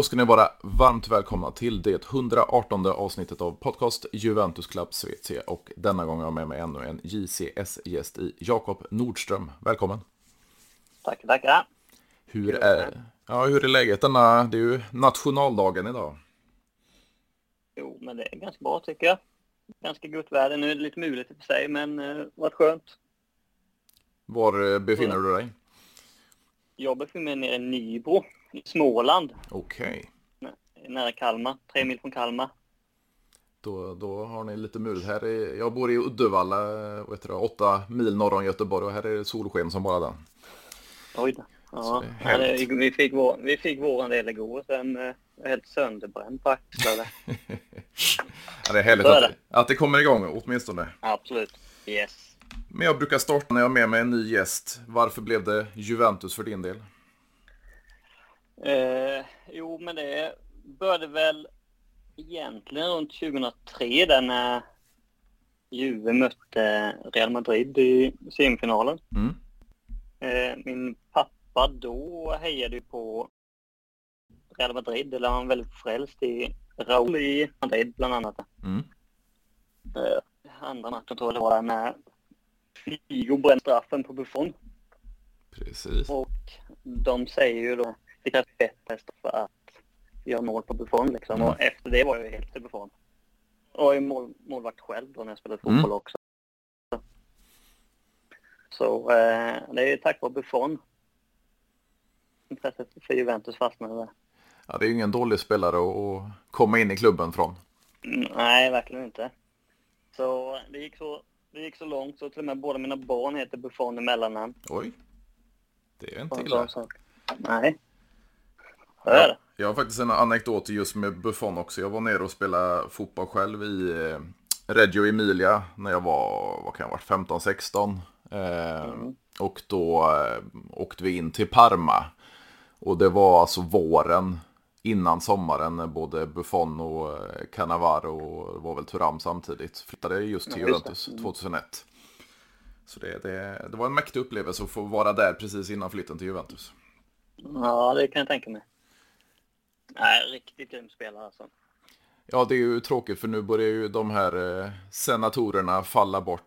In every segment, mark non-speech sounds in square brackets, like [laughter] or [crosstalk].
Då ska ni vara varmt välkomna till det 118 avsnittet av podcast Juventus Club Svezia och denna gång har jag med mig ännu en JCS-gäst i Jakob Nordström. Välkommen! Tackar, tackar! Hur är, ja, hur är läget denna, det är ju nationaldagen idag. Jo, men det är ganska bra tycker jag. Ganska gott väder. Nu är det lite muligt i och för sig, men eh, varit skönt. Var eh, befinner du dig? Jag befinner mig nere i Nybro Småland. Okej. Nära Kalmar, tre mil från Kalmar. Då, då har ni lite muligt. Här är, jag bor i Uddevalla, vet du, åtta mil norr om Göteborg och här är det solsken som bara den. Oj då. Ja, det ja, vi, fick vår, vi fick våran del igår, sen eh, helt sönderbränd på axlarna. [laughs] Ja, det är härligt att, att det kommer igång åtminstone. Absolut. Yes. Men jag brukar starta när jag har med mig en ny gäst. Varför blev det Juventus för din del? Eh, jo, men det började väl egentligen runt 2003 där när Juve mötte Real Madrid i semifinalen. Mm. Eh, min pappa då hejade ju på Real Madrid, eller han var väldigt frälst i Raúl i Madrid bland annat. Mm. Eh, andra matchen tror jag det var när Figo brände straffen på Buffon. Precis. Och de säger ju då det krävs bättre för att göra mål på Buffon liksom. Mm. Och efter det var jag ju helt till Buffon. Och jag är mål, målvakt själv då när jag spelade fotboll Mm. också. Så eh, det är ju tack vare Buffon. Intresset för Juventus fastnade där. Ja, det är ju ingen dålig spelare att, komma in i klubben från. Mm, nej, verkligen inte. Så det gick så, det gick så långt så till och med båda mina barn heter Buffon i mellannamn. Oj. Det är inte illa. Nej. Jag har faktiskt en anekdot just med Buffon också. Jag var nere och spelade fotboll själv i eh, Reggio Emilia när jag var, vad kan jag ha varit, 15-16. Eh, Mm. Och då eh, åkte vi in till Parma. Och det var alltså våren innan sommaren när både Buffon och Cannavaro och var väl Thuram samtidigt flyttade just till. Juventus Mm. 2001. Så det, det, det var en mäktig upplevelse att få vara där precis innan flytten till Juventus. Ja, det kan jag tänka mig. Nej, riktigt grym spelare alltså. Ja, det är ju tråkigt för nu börjar ju de här eh, senatorerna falla bort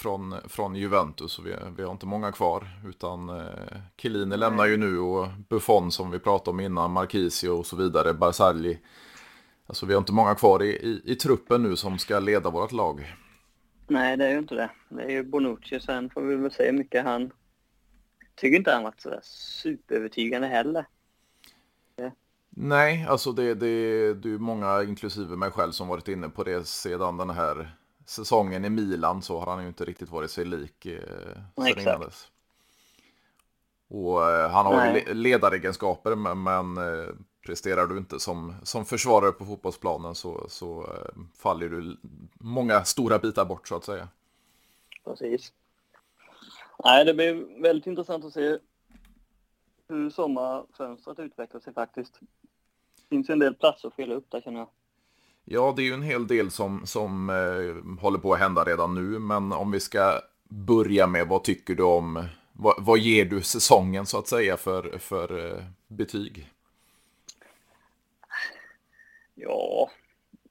från, från Juventus. Och vi, vi har inte många kvar. Utan eh, Chiellini lämnar ju nu och Buffon som vi pratade om innan, Marquisio och så vidare, Barzagli. Alltså vi har inte många kvar i, i, i truppen nu som ska leda vårt lag. Nej, det är ju inte det. Det är ju Bonucci. Sen får vi väl se hur mycket han... Tycker inte han varit sådär superövertygande heller. Nej, alltså det, det, det är ju många, inklusive mig själv, som varit inne på det sedan den här säsongen i Milan så har han ju inte riktigt varit sig lik eh, sedan exakt. innan dess. Och eh, han har ju Nej. ledaregenskaper men, men eh, presterar du inte som, som försvarare på fotbollsplanen så, så eh, faller du många stora bitar bort så att säga. Precis. Nej, det blir väldigt intressant att se hur sommarfönstret utvecklar sig faktiskt. Det finns ju en del platser att fylla upp där känner jag. Ja, det är ju en hel del som, som eh, håller på att hända redan nu, men om vi ska börja med vad tycker du om, vad, vad ger du säsongen så att säga för, för eh, betyg? Ja,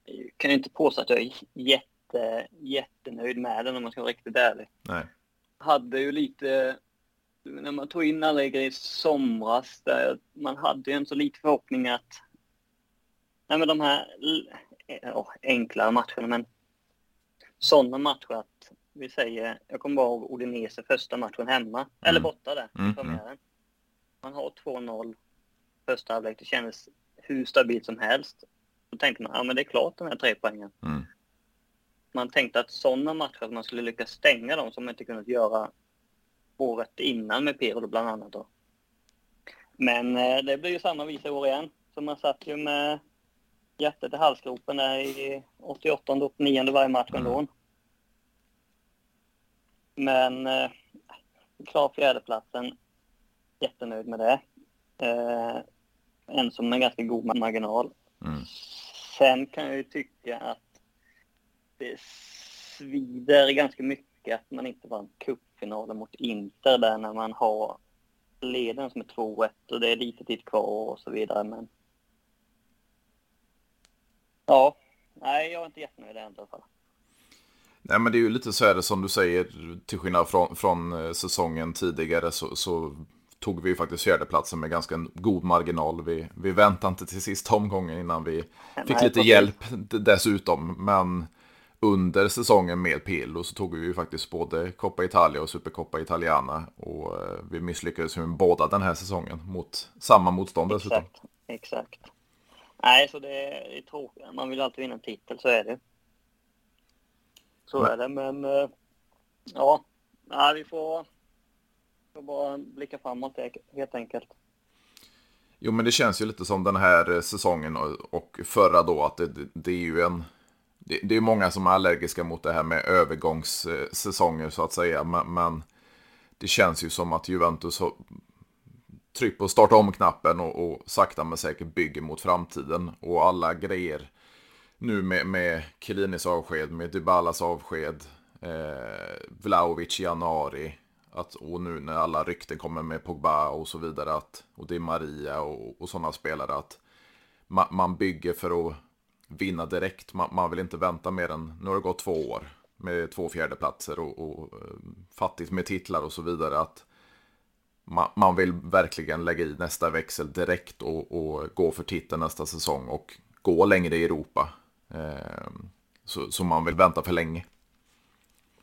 jag kan inte påstå att jag är jätte, jättenöjd med den om man ska vara riktigt ärlig. Nej. hade ju lite, när man tog in Allegri i somras, där man hade ju en så lite förhoppning att, nej men de här ja, enklare matcherna, men sådana matcher att vi säger, jag kommer bara ihåg Udinese första matchen hemma, eller borta där, Mm, i premiären. Man har 2-0 första halvlek, det kändes hur stabilt som helst. Då tänkte man, ja men det är klart de här tre poängen Mm. man tänkte att sådana matcher, att man skulle lyckas stänga dem som man inte kunnat göra året innan med Pirlo bland annat då. Men eh, det blir ju samma visa i år igen. Så man satt ju med hjärtat i halsgropen där i 88 och 89 varje match ändå. Men eh, klar fjärdeplatsen. Jättenöjd med det. Eh, en som en ganska god marginal. Mm. Sen kan jag ju tycka att det svider ganska mycket att man inte vann cupfinalen mot Inter där när man har leden som är 2-1 och det är lite tid kvar och så vidare. Men Ja, nej jag är inte jättenöjd i alla fall. Nej men det är ju lite så här som du säger, till skillnad från, från eh, säsongen tidigare så, så tog vi ju faktiskt fjärdeplatsen med ganska god marginal. Vi, vi väntade inte till sista omgången innan vi fick Nej, lite hjälp dessutom. Men under säsongen med Pirlo så tog vi ju faktiskt både Coppa Italia och Supercoppa Italiana. Och eh, vi misslyckades med båda den här säsongen mot samma motstånd dessutom. Exakt, exakt. Nej, så det är tråkigt. Man vill alltid vinna en titel, så är det. Så men... är det, men eh, ja, ja vi får, får bara blicka framåt helt enkelt. Jo, men det känns ju lite som den här eh, säsongen och förra då att det, det är ju en det, det är många som är allergiska mot det här med övergångssäsonger så att säga. Men, men det känns ju som att Juventus har tryckt på starta om-knappen och, och, sakta men säkert bygger mot framtiden. Och alla grejer nu med, med Kilinis avsked, med Dybalas avsked, eh, Vlaovic i januari. Att, och nu när alla rykten kommer med Pogba och så vidare. Att, och det är Maria och, och sådana spelare. att ma, Man bygger för att vinna direkt. Man, man, vill inte vänta mer än, nu har det gått två år med två fjärdeplatser och, och eh, fattigt med titlar och så vidare. att man, man vill verkligen lägga i nästa växel direkt och, och, gå för titeln nästa säsong och gå längre i Europa. Eh, så, så man vill vänta för länge.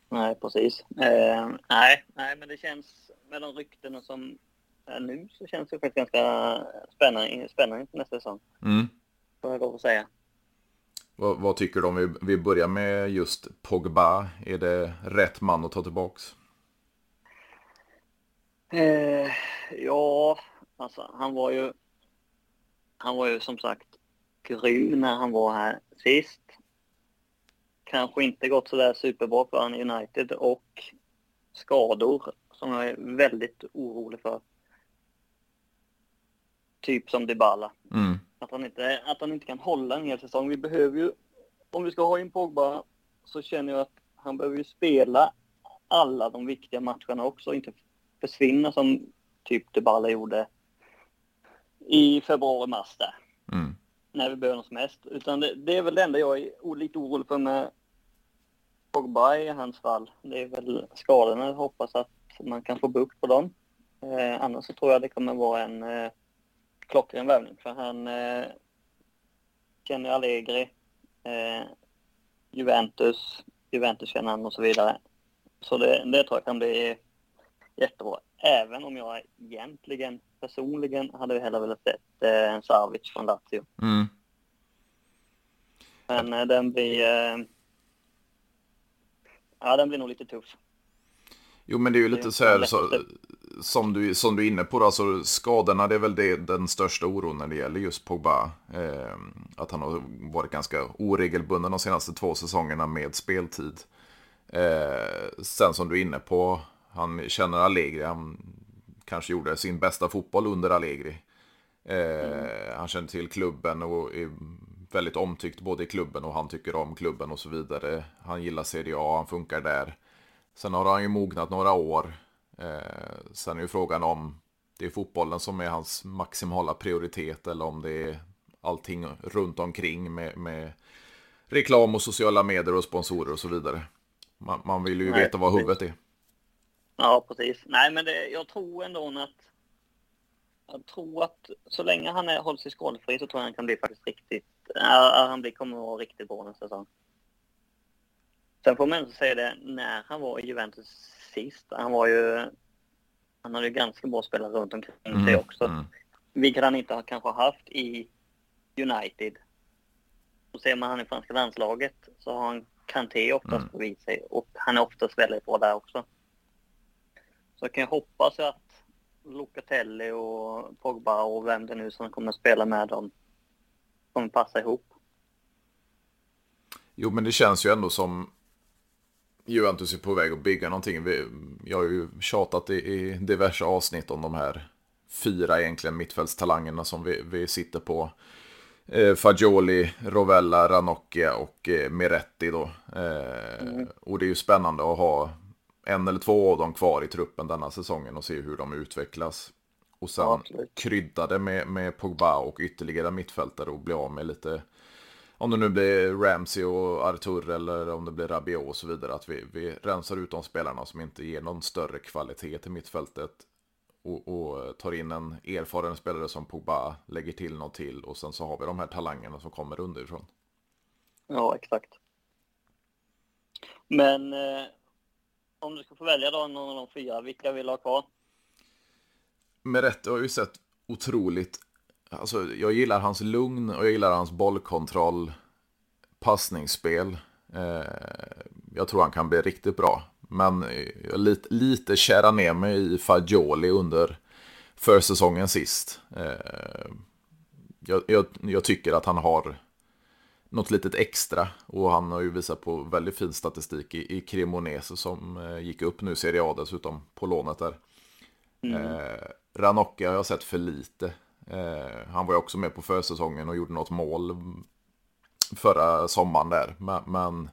Nej, precis. Eh, nej, nej, men det känns med de ryktena som är nu så känns det faktiskt ganska spännande, spännande nästa säsong. Mm. Får jag lov att säga. Vad, vad, tycker du om vi, vi börjar med just Pogba? Är det rätt man att ta tillbaks? Eh, ja, alltså han var ju han var ju som sagt grym när han var här sist. Kanske inte gått sådär superbra för han United och skador som jag är väldigt orolig för. Typ som Dybala. Mm. Att, han inte, att han inte kan hålla en hel säsong. Vi behöver ju, om vi ska ha in Pogba, så känner jag att han behöver ju spela alla de viktiga matcherna också. Inte försvinna som typ Dybala gjorde i februari-mars där. Mm. När vi behöver honom som mest. Utan det, det, är väl det enda jag är lite orolig för med Pogba i hans fall. Det är väl skadorna. Jag hoppas att man kan få bukt på dem. Eh, annars så tror jag det kommer vara en eh, klockren värvning för han eh, känner Allegri, eh, Juventus, Juventus känner han och så vidare. Så det, det tror jag kan bli jättebra. Även om jag egentligen personligen hade hellre velat sett eh, en Savic från Lazio. Mm. Men eh, den blir... Eh, ja, den blir nog lite tuff. Jo, men det är ju lite så här, så, som, du, som du är inne på, alltså, skadorna det är väl det, den största oron när det gäller just Pogba. Eh, att han har varit ganska oregelbunden de senaste två säsongerna med speltid. Eh, sen som du är inne på, han känner Allegri, han kanske gjorde sin bästa fotboll under Allegri. Eh, mm. Han känner till klubben och är väldigt omtyckt både i klubben och han tycker om klubben och så vidare. Han gillar Serie A, han funkar där. Sen har han ju mognat några år. Eh, sen är ju frågan om det är fotbollen som är hans maximala prioritet eller om det är allting runt omkring med, med reklam och sociala medier och sponsorer och så vidare. Man, man vill ju Nej, veta vad huvudet är. Ja, precis. Nej, men det, jag tror ändå att jag tror att så länge han är, håller sig skadefri så tror jag han kan bli faktiskt riktigt, äh, han blir, kommer att vara riktigt bra nästa säsong. Sen får man ändå säga det, när han var i Juventus sist, han var ju, han hade ju ganska bra spelare runt omkring mm, sig också. Mm. Vilket han inte har kanske haft i United. Och ser man han i franska landslaget så har han Kanté oftast mm. bredvid sig och han är oftast väldigt bra där också. Så jag kan hoppas att Locatelli och Pogba och vem det nu som kommer att spela med dem kommer passa ihop. Jo, men det känns ju ändå som Juventus är på väg att bygga någonting. Jag har ju tjatat i diverse avsnitt om de här fyra egentligen mittfältstalangerna som vi, vi sitter på. Eh, Fagioli, Rovella, Ranocchia och eh, Miretti då. Eh, mm. Och det är ju spännande att ha en eller två av dem kvar i truppen denna säsongen och se hur de utvecklas. Och sen ja, krydda det med, med Pogba och ytterligare mittfältare och bli av med lite om det nu blir Ramsey och Artur eller om det blir Rabiot och så vidare, att vi, vi rensar ut de spelarna som inte ger någon större kvalitet till mittfältet och, och tar in en erfaren spelare som Pogba lägger till något till och sen så har vi de här talangerna som kommer underifrån. Ja, exakt. Men eh, om du ska få välja då någon av de fyra, vilka vill du ha kvar? Med rätt har ju sett otroligt, alltså jag gillar hans lugn och jag gillar hans bollkontroll, passningsspel. Eh, jag tror han kan bli riktigt bra. Men jag lite, lite kära ner mig i Fagioli under försäsongen sist. Eh, jag, jag, jag, tycker att han har något litet extra. Och han har ju visat på väldigt fin statistik i, i Cremonese som eh, gick upp nu Serie A dessutom på lånet där. Mm. Eh, Ranocchia har jag sett för lite. Eh, han var ju också med på försäsongen och gjorde något mål förra sommaren där. Men, men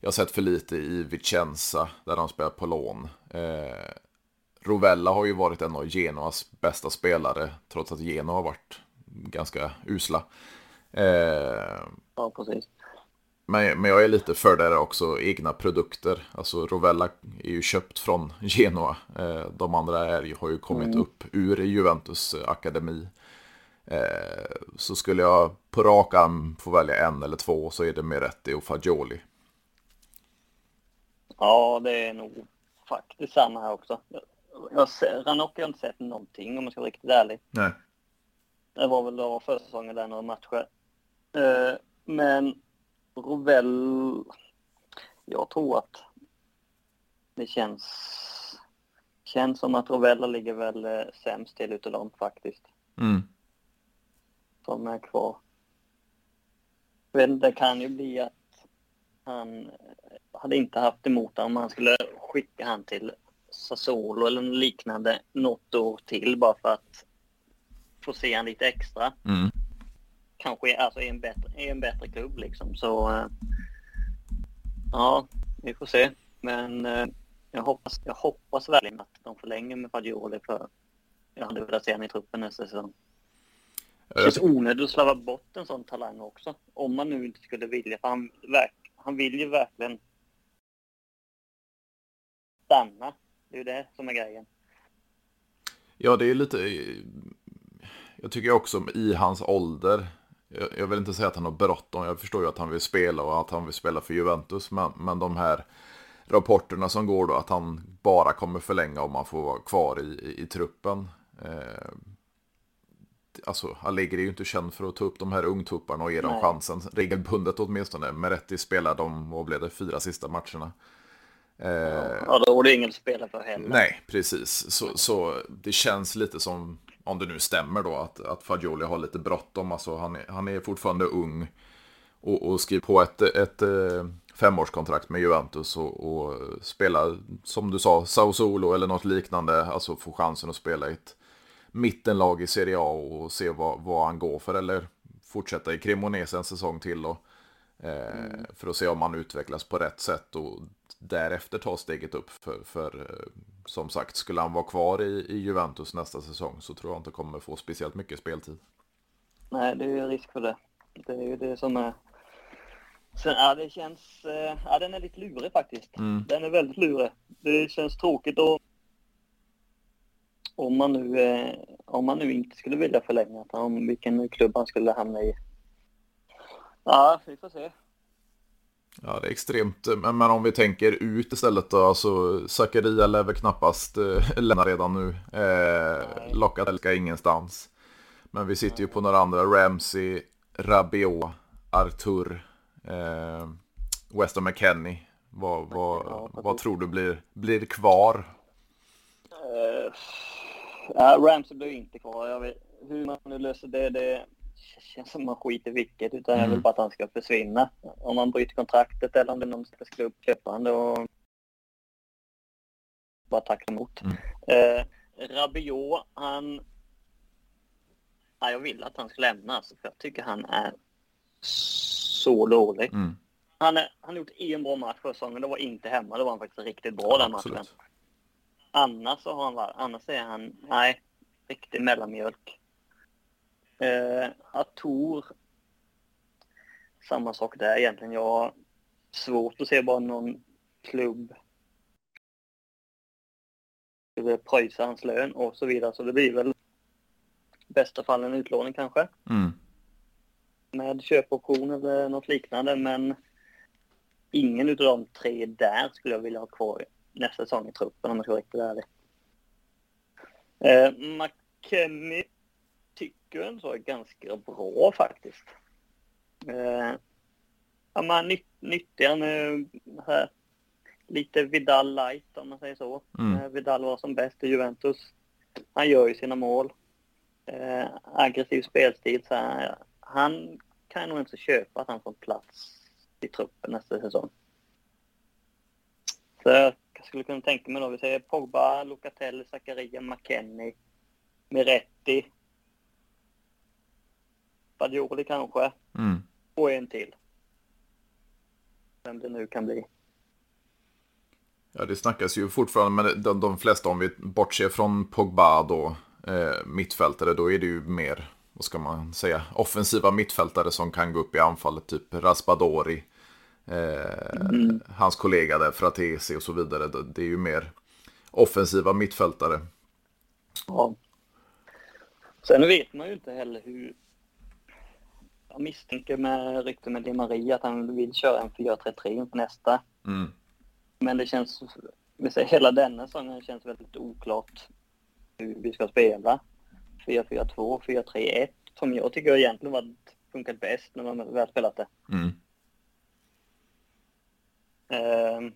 jag har sett för lite i Vicenza där han spelar på lån. Eh, Rovella har ju varit en av Genoas bästa spelare trots att Genoa har varit ganska usla. Eh, ja, precis. Men, men jag är lite för det också, egna produkter. Alltså Rovella är ju köpt från [laughs] Genoa. Eh, de andra är, har ju kommit mm. upp ur Juventus akademi. Eh, så skulle jag på rak arm få välja en eller två så är det Meretti och Fagioli. Ja, det är nog faktiskt samma här också. Jag Ranocchi har inte sett någonting om jag ska vara riktigt ärlig. Nej. Det var väl då första säsongen där några matcher. Eh, men Rovell, jag tror att det känns, känns som att Rovella ligger väl eh, sämst till utav dem faktiskt. Mm. Som är kvar. Men det kan ju bli att han hade inte haft emot om man skulle skicka han till Sassuolo eller liknande något år till bara för att få se han lite extra. Mm. Kanske alltså i en bättre, i en bättre klubb liksom. Så uh, ja, vi får se. Men uh, jag, hoppas, jag hoppas verkligen att de förlänger med Fagioli för jag hade velat se honom i truppen nästa säsong. Det känns onödigt att slarva bort en sån talang också. Om man nu inte skulle vilja. För han, han vill ju verkligen stanna. Det är ju det som är grejen. Ja, det är lite... Jag tycker också i hans ålder. Jag vill inte säga att han har bråttom. Jag förstår ju att han vill spela och att han vill spela för Juventus. Men, men de här rapporterna som går då att han bara kommer förlänga om han får vara kvar i, i, i truppen. Eh, alltså Allegri är ju inte känd för att ta upp de här ungtupparna och ge dem chansen regelbundet åtminstone. Meretti spelar de, vad blev det, fyra sista matcherna. Eh, ja, då var det ingen att spela för heller. Nej, precis. Så, så det känns lite som, om det nu stämmer då, att, att Fagioli har lite bråttom. Alltså han han är fortfarande ung och, och skriver på ett, ett, ett eh, femårskontrakt med Juventus och, och spela, som du sa, Sao Solo eller något liknande. Alltså få chansen att spela i ett mittenlag i Serie A och se vad, vad han går för. Eller fortsätta i Cremonese en säsong till då. Eh, mm. För att se om han utvecklas på rätt sätt och därefter ta steget upp. För, för eh, som sagt, skulle han vara kvar i, i Juventus nästa säsong så tror jag inte kommer få speciellt mycket speltid. Nej, det är ju risk för det. Det är ju det som är... Sen, ja, det känns... Eh, ja, den är lite lurig faktiskt. Mm. Den är väldigt lurig. Det känns tråkigt och om man nu, eh, om man nu inte skulle vilja förlänga, om vilken klubb han skulle hamna i. Ja, vi får se. Ja, det är extremt. Men, men om vi tänker ut istället då. Alltså, Zakaria lär väl knappast eh, lämna redan nu. Eh, Locatelka ingenstans. Men vi sitter ju på några andra. Ramsey, Rabiot, Artur, eh, Weston McKennie. Vad, vad, vad tror du blir, blir kvar? Uh, Ramsey blir inte kvar. Jag vet, hur man nu löser det, det känns som man skiter vilket utan mm. jag vill bara att han ska försvinna. Om man bryter kontraktet eller om det är någon som ska upp köpande och bara tacka emot. Mm. Eh, Rabiot, han... Ja, jag vill att han ska lämna alltså, för jag tycker han är så dålig. Mm. Han, är, han har gjort en bra match för säsongen. Det var inte hemma. Det var han faktiskt riktigt bra den matchen. Annars så har han varit, annars är han, nej, riktig mellanmjölk. Eh, Ator samma sak där egentligen. Jag har svårt att se bara någon klubb skulle pröjsa hans lön och så vidare. Så det blir väl i bästa fall en utlåning kanske. Mm. Med köpoption eller något liknande. Men ingen av de tre där skulle jag vilja ha kvar nästa säsong i truppen om jag ska vara riktigt ärlig. Eh, McKennie ändå är ganska bra faktiskt. Eh, ja, man nytt. Han är här, lite Vidal light om man säger så. Mm. Eh, Vidal var som bäst i Juventus. Han gör ju sina mål. Eh, aggressiv spelstil. Så här, han kan nog inte köpa att han får plats i truppen nästa säsong. Så jag skulle kunna tänka mig då, vi säger Pogba, Locatelli, Zakaria, McKennie, Miretti, Badioli kanske Mm. och en till. Vem det nu kan bli. Ja, det snackas ju fortfarande, men de, de flesta, om vi bortser från Pogba då, eh, mittfältare, då är det ju mer, vad ska man säga, offensiva mittfältare som kan gå upp i anfallet, typ Raspadori, eh, hans kollega där, Fratesi och så vidare. Det- Det är ju mer offensiva mittfältare. Ja. Sen vet man ju inte heller hur... Jag misstänker med rykten med Di Maria att han vill köra en 4-3-3 inför nästa. Mm. Men det känns... Vi säger, hela denna säsongen känns väldigt oklart hur vi ska spela. 4-4-2, 4-3-1 som jag tycker egentligen var funkat bäst när man väl spelat det. Mm. Ehm,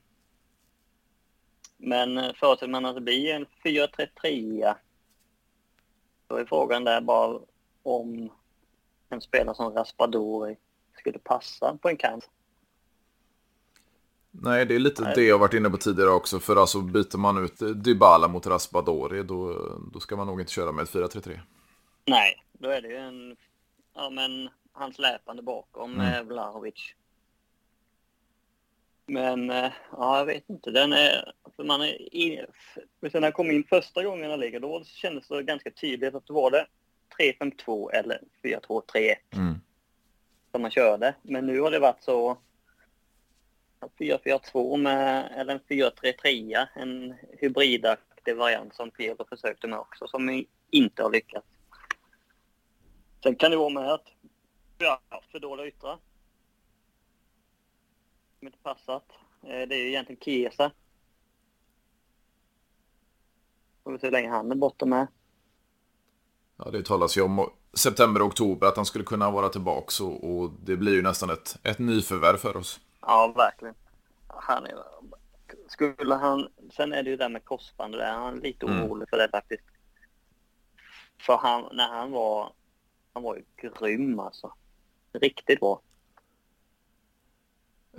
Men förutsätter man att det blir en 4-3-3 då är frågan där bara om en spelare som Raspadori skulle passa på en kant. Nej, det är lite Nej. det jag varit inne på tidigare också. För alltså byter man ut Dybala mot Raspadori, då, då ska man nog inte köra med ett 4-3-3. Nej, då är det ju en... Ja, men han släpande bakom Mm. Vlahovic. Men eh, ja, jag vet inte. Den är... För man är i, sen när jag kom in första gången jag ligger då kändes det ganska tydligt att det var det 3-5-2 eller 4-2-3-1 Mm. som man körde. Men nu har det varit så... ja, 4-4-2 med, eller en 4-3-3, en hybridaktig variant som Piero försökte med också, som inte har lyckats. Sen kan det vara med att vi har haft för dåliga yttrar. Som inte passat. Eh, Det är ju egentligen Chiesa. Får vi se hur länge han är borta med. Ja, det talas ju om september och oktober att han skulle kunna vara tillbaka och, och det blir ju nästan ett, ett nyförvärv för oss. Ja, verkligen. Han är, skulle han, sen är det ju det där med korsband det. Han är lite Mm. orolig för det faktiskt. För han, när han var, han var ju grym alltså. Riktigt bra.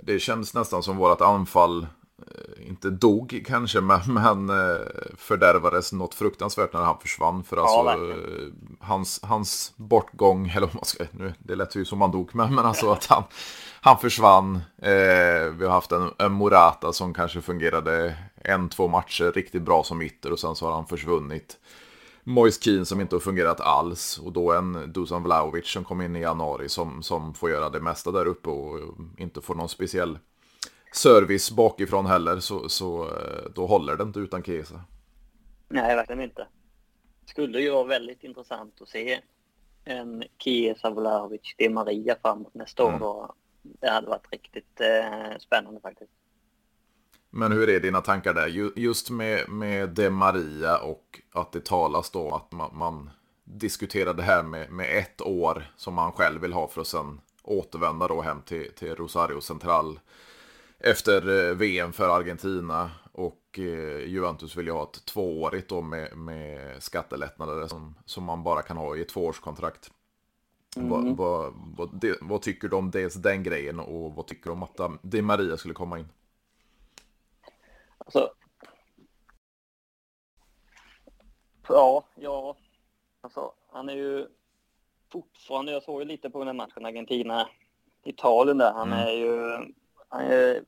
Det känns nästan som vårt anfall inte dog kanske, [laughs] men, men eh, fördärvades något fruktansvärt när han försvann. För alltså, verkligen. eh, hans, hans bortgång, [laughs] eller vad man ska, nu, det lät ju som han dog, men, men alltså att han, han försvann. Eh, vi har haft en, en Morata som kanske fungerade en, två matcher riktigt bra som ytter och sen så har han försvunnit. Moise Keane som inte har fungerat alls och då en Dusan Vlahovic som kom in i januari som, som får göra det mesta där uppe och inte får någon speciell service bakifrån heller så, så eh, då håller det inte utan Chiesa. Nej, verkligen inte. Skulle ju vara väldigt intressant att se en Chiesa, Vlahovic, Di Maria framåt nästa Mm. år. Det hade varit riktigt eh, spännande faktiskt. Men hur är dina tankar där? Ju- Just med, med De Maria och att det talas då att man, man diskuterar det här med, med ett år som man själv vill ha för att sen återvända då hem till, till Rosario Central efter eh, VM för Argentina. Och eh, Juventus vill ju ha ett tvåårigt då med, med skattelättnader som, som man bara kan ha i ett tvåårskontrakt. Vad, vad, vad, det, vad tycker du om dels den grejen och vad tycker du om att De Maria skulle komma in? Alltså. Ja, ja. Alltså, han är ju fortfarande, jag såg ju lite på den matchen Argentina-Italien där. Han Mm. är ju, han är,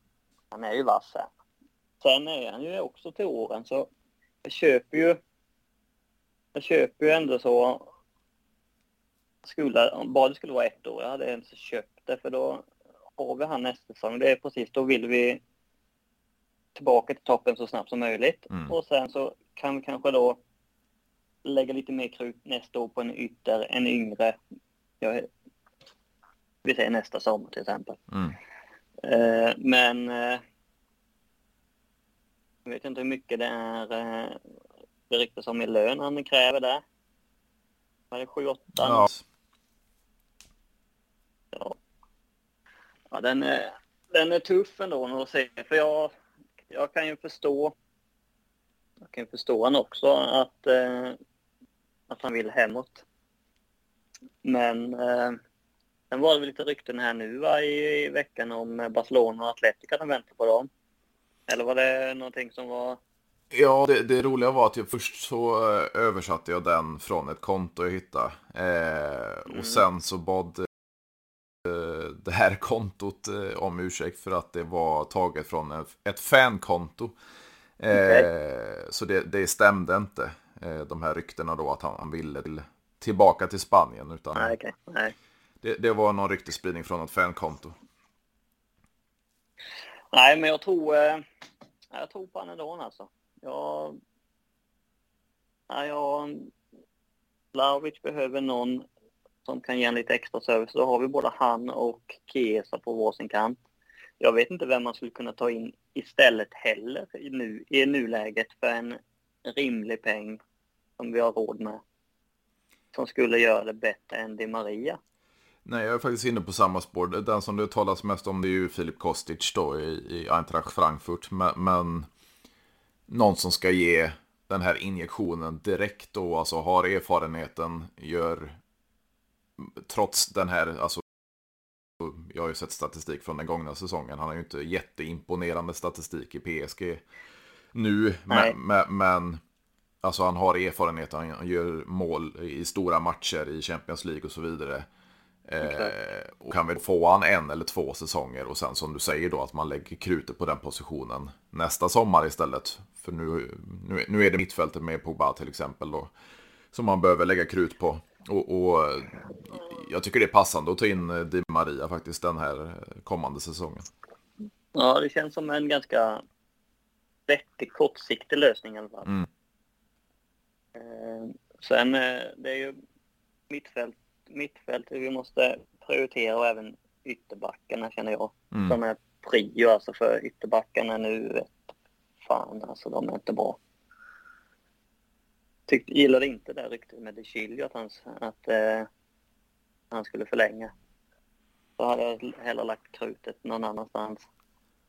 han är ju vass här. Sen är han ju också till åren så jag köper ju, jag köper ju ändå så, skulle, om bara det skulle vara ett år, jag hade ens köpt det för då har vi han nästa säsong. Det är precis, då vill vi tillbaka till toppen så snabbt som möjligt. Mm. Och sen så kan vi kanske då lägga lite mer krut nästa år på en ytter, en yngre. Jag, vi säger nästa sommar till exempel. Mm. Eh, men eh, jag vet inte hur mycket det är eh, det ryktas om i lön han kräver där. Var det 7-8? Ja. Ja. ja, den, är, den är tuff ändå att se. För jag, jag kan ju förstå jag kan förstå han också att, eh, att han vill hemåt. Men eh, sen var det väl lite rykten här nu va, i, i veckan om Barcelona och Atletic att han väntar på dem. Eller var det någonting som var... Ja, det, det roliga var att jag först så eh, översatte jag den från ett konto jag hittade. Eh, Mm. Och sen så bad eh, det här [laughs] kontot eh, om ursäkt för att det var taget från ett, ett fankonto. Eh, Så det, det stämde inte, eh, de här ryktena då att han, han ville till, tillbaka till Spanien. Utan Nej, okej. Nej det, det var någon ryktesspridning från ett fankonto. Nej, men jag tror, eh, jag tror på han ändå alltså. Jag, Nej, jag, Blaovic behöver någon som kan ge en lite extra service. Då har vi både han och Chiesa på varsin kant. Jag vet inte vem man skulle kunna ta in istället heller i, nu, i nuläget för en rimlig peng som vi har råd med. Som skulle göra det bättre än Di Maria. Nej, jag är faktiskt inne på samma spår. Den som det talas mest om det är ju Filip Kostic då i, i Eintracht Frankfurt. Men, men någon som ska ge den här injektionen direkt då, alltså har erfarenheten, gör trots den här, alltså jag har ju sett statistik från den gångna säsongen. Han har ju inte jätteimponerande statistik i PSG nu. Men, men, men alltså han har erfarenhet, han gör mål i stora matcher i Champions League och så vidare. Eh, och kan väl få han en eller två säsonger och sen som du säger då att man lägger krutet på den positionen nästa sommar istället. För nu, nu, nu är det mittfältet med Pogba till exempel då. Som man behöver lägga krut på. Och, och eh, jag tycker det är passande att ta in eh, Di Maria faktiskt den här kommande säsongen. Ja, det känns som en ganska vettig kortsiktig lösning i alla fall. Mm. Eh, sen eh, det är ju mittfält, mittfältet vi måste prioritera och även ytterbackarna känner jag. Mm. Som är prio alltså för ytterbackarna nu. Vet, fan alltså de är inte bra. Tyckte, gillade inte det ryktet med De Chilio att han, att, eh, han skulle förlänga. Så hade jag hellre lagt krutet någon annanstans.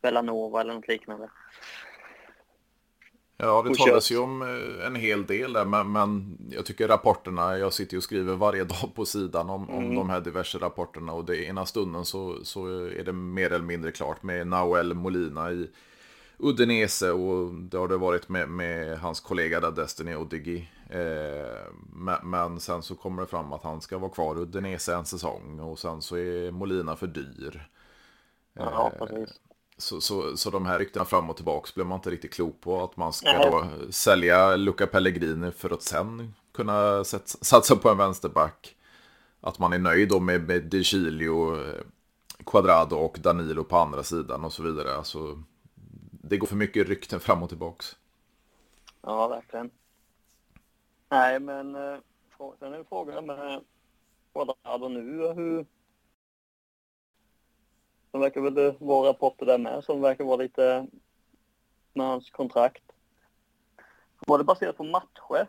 Bellanova eller något liknande. Ja, det talas ju om eh, en hel del där, men, men jag tycker rapporterna, jag sitter ju och skriver varje [laughs] dag på sidan om, om Mm. de här diverse rapporterna och det ena stunden så, så är det mer eller mindre klart med Nahuel Molina i Udinese och det har det varit med, med hans kollega där, Destiny Odigi. Eh, men, men sen så kommer det fram att han ska vara kvar i Udinese en säsong och sen så är Molina för dyr. Ja, Eh, precis. Så, så, så de här ryktena fram och tillbaka blir man inte riktigt klok på. Att man ska Nej. då sälja Luca Pellegrini för att sen kunna satsa på en vänsterback. Att man är nöjd då med, med De Chilio, eh, Quadrado och Danilo på andra sidan och så vidare. Alltså, det går för mycket rykten fram och tillbaks. Ja, verkligen. Nej, men eh, sen är frågan med Quadrado nu hur... Det verkar väl vara rapporter där med som verkar vara lite med hans kontrakt. Var det baserat på matcher?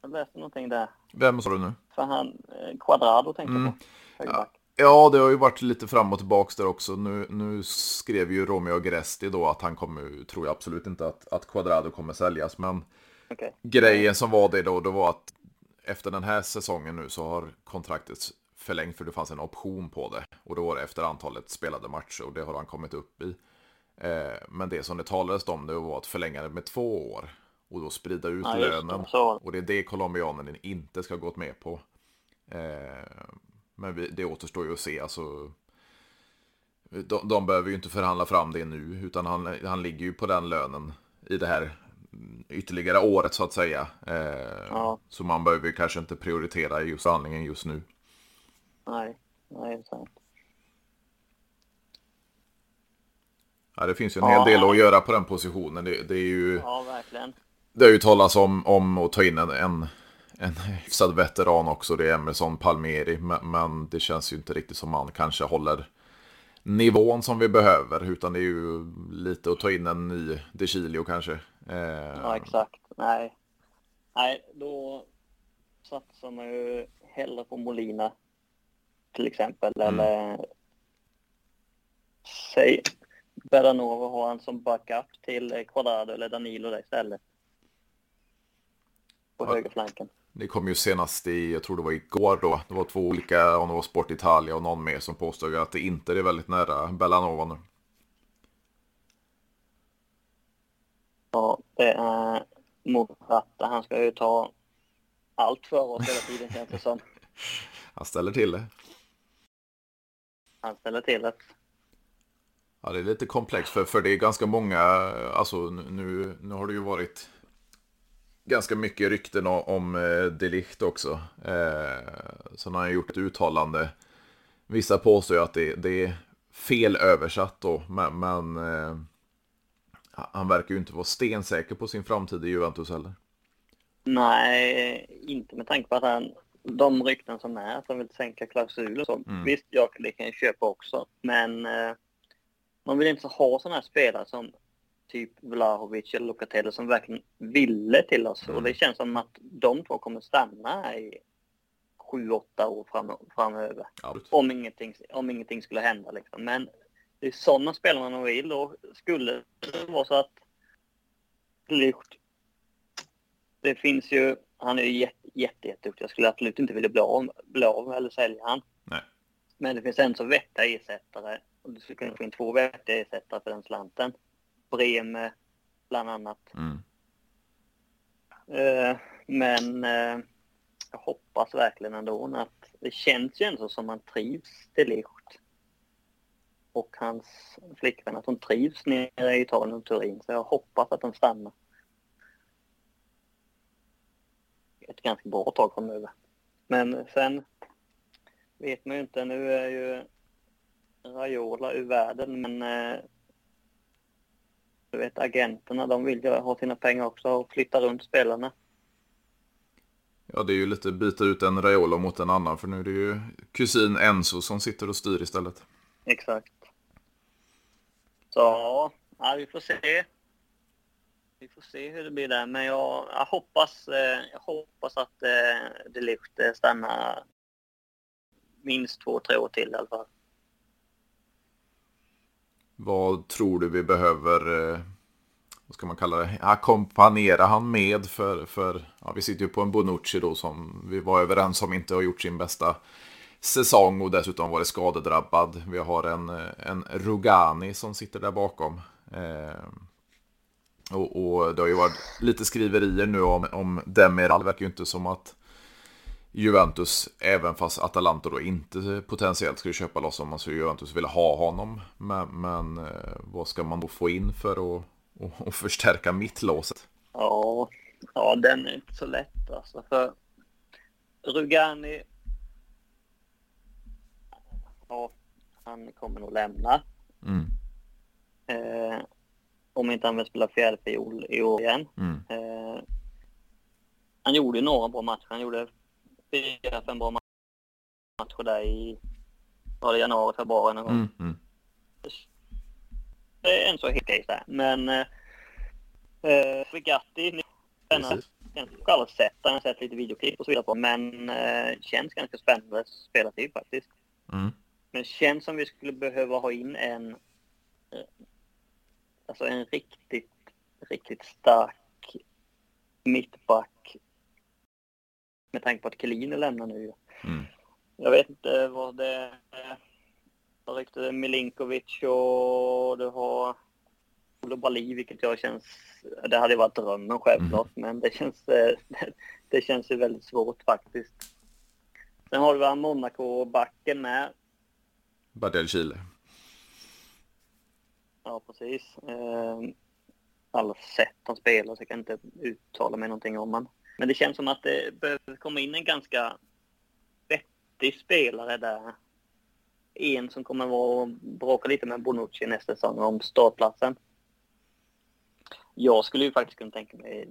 Jag läste någonting där. Vem sa du nu? För han, eh, Quadrado tänkte jag Mm. på. Högerback. Ja, det har ju varit lite fram och tillbaks där också. Nu, nu skrev ju Romeo Agresti då att han kommer, tror jag absolut inte att, att Quadrado kommer säljas. Men Okej. grejen som var det då, det var att efter den här säsongen nu så har kontraktet förlängt för det fanns en option på det. Och då var det efter antalet spelade matcher och det har han kommit upp i. Eh, men det som det talades om det var att förlänga det med två år. Och då sprida ut Ja, det. lönen. Så. Och det är det colombianen inte ska ha gått med på. Eh, men vi, det återstår ju att se. Alltså, de, de behöver ju inte förhandla fram det nu. Utan han, han ligger ju på den lönen i det här ytterligare året så att säga. Eh, Ja. Så man behöver kanske inte prioritera just handlingen just nu. Nej, nej, det är sant. Ja, det finns ju en hel del att göra på den positionen. Det, det är ju... Ja, verkligen. Det har ju talats om, om att ta in en, en, en hyfsad veteran också. Det är Emerson Palmeri. Men, men det känns ju inte riktigt som man kanske håller nivån som vi behöver. Utan det är ju lite att ta in en ny De Chilio kanske. Eh... Ja, exakt. Nej. Nej, då satsar man ju hellre på Molina till exempel. Mm. Eller säg Beranova har han som backup till Quadrado eller Danilo där istället. På ja. högerflanken. Det kom ju senast i, jag tror det var igår då, det var två olika, om det var Sport Italia och någon mer som påstod att det inte är väldigt nära Bellanova nu. Ja, det är Morata. Han ska ju ta allt för oss hela tiden känns det som. [laughs] Han ställer till det. Han ställer till det. Ja, det är lite komplext för, för det är ganska många, alltså nu, nu har det ju varit ganska mycket rykten om, om eh, Delicht också. Eh, så han har gjort ett uttalande. Vissa påstår ju att det, det är fel översatt då, men, men eh, han verkar ju inte vara stensäker på sin framtid i Juventus heller. Nej, inte med tanke på att han, de rykten som är, att han vill sänka klausuler och så. Mm. Visst, jag, det kan jag köpa också, men eh, man vill inte ha sådana här spelare som typ Vlahovic eller Locatelli som verkligen ville till oss. Mm. Och det känns som att de två kommer stanna i sju, åtta år fram, framöver. om, ingenting, om ingenting skulle hända liksom. Men det är sådana spelare man vill och skulle det vara så att det finns ju, han är ju jätte, jätte, jätteduktig. Jag skulle absolut inte vilja bli av, bli av eller sälja han. Nej. Men det finns en så vettiga ersättare och du skulle kunna få in två vettiga ersättare för den slanten. Breme bland annat. Mm. Uh, men uh, jag hoppas verkligen ändå att det känns ju ändå som man trivs till Licht. Och hans flickvän, att hon trivs nere i Italien och Turin. Så jag hoppas att de stannar. Ett ganska bra tag framöver. Men sen vet man ju inte. Nu är ju Raiola ur världen, men eh, du vet agenterna, de vill ju ha sina pengar också och flytta runt spelarna. Ja, det är ju lite byta ut en Raiola mot en annan, för nu är det ju kusin Enzo som sitter och styr istället. Exakt. Så, ja, vi får se. Vi får se hur det blir där, men jag, jag hoppas, eh, jag hoppas att eh, det lyfter stannar minst två, tre år till i alla fall. Vad tror du vi behöver, eh, vad ska man kalla det, ackompanjera han med för, för ja, vi sitter ju på en Bonucci då som vi var överens om inte har gjort sin bästa säsong och dessutom varit skadedrabbad. Vi har en, en Rugani som sitter där bakom. Eh, och, och, det har ju varit lite skriverier nu om, om Demiral. Det verkar ju inte som att Juventus, även fast Atalanta då inte potentiellt skulle köpa loss honom, så Juventus vill ha honom. Men, men eh, vad ska man då få in för att och, och förstärka mittlåset? Ja, ja, den är inte så lätt alltså. För Rugani, ja, han kommer nog lämna. Mm. Eh, om inte han vill spela fjärdefiol i år igen. Mm. Eh, han gjorde några bra matcher. Han gjorde fyra, fem bra matcher där i var det januari, februari någon gång. Mm, mm. Det är en så helt okej där. Men eh, Fregatti, jag har aldrig sett Jag har sett lite videoklipp och så vidare på. Men eh, känns ganska spännande spelartid faktiskt. Mm. Men känns som vi skulle behöva ha in en eh, alltså en riktigt, riktigt stark mittback med tanke på att Kelin lämnar nu. Mm. Jag vet inte vad det är. Jag ryckte Milinkovic och du har Olo Bali, vilket jag känns... Det hade varit drömmen självklart, mm. men det känns, [laughs] det känns ju väldigt svårt faktiskt. Sen har du Monaco-backen med. Badel Chile. Ja, precis. Ehm, alla sätt han spelar så jag kan inte uttala mig någonting om honom. Men det känns som att det behöver komma in en ganska vettig spelare där en som kommer vara och bråka lite med Bonucci nästa säsong om startplatsen. Jag skulle ju faktiskt kunna tänka mig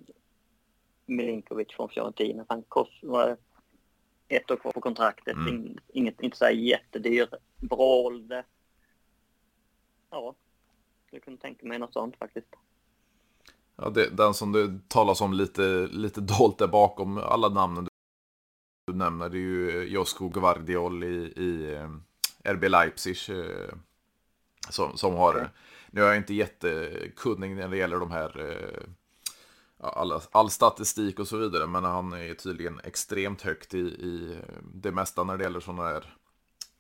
Milinkovic från Fiorentina. Han var ett år kvar på kontraktet. Mm. Inget, inte så här jättedyr. Bra ålder. Ja, jag kunde tänka mig något sånt faktiskt. Ja, det, den som det talas om lite, lite dolt där bakom alla namnen du nämner, det är ju Josko Gvardiol i, i eh, RB Leipzig. Eh, som, som har, okay. nu är jag inte jättekunnig när det gäller de här eh, all, all statistik och så vidare, men han är tydligen extremt högt i, i det mesta när det gäller sådana här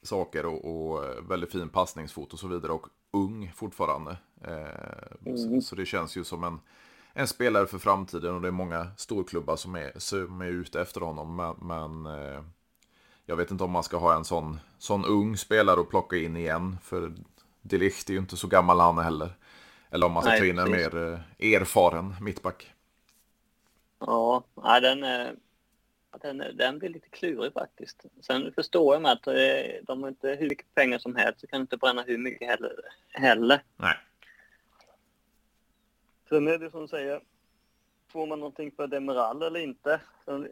saker och, och väldigt fin passningsfot och så vidare och ung fortfarande. Eh, mm. så, så, det känns ju som en, en spelare för framtiden och det är många storklubbar som är, som är ute efter honom. Men, men eh, jag vet inte om man ska ha en sån, sån ung spelare och plocka in igen. För Delicht är ju inte så gammal han heller. Eller om man ska Nej, ta in en mer eh, erfaren mittback. Ja, den, den, den blir lite klurig faktiskt. Sen förstår jag med att eh, de har inte hur mycket pengar som helst, så kan inte bränna hur mycket heller. heller. Nej. Sen är det som du säger, får man någonting för Demiral eller inte? Så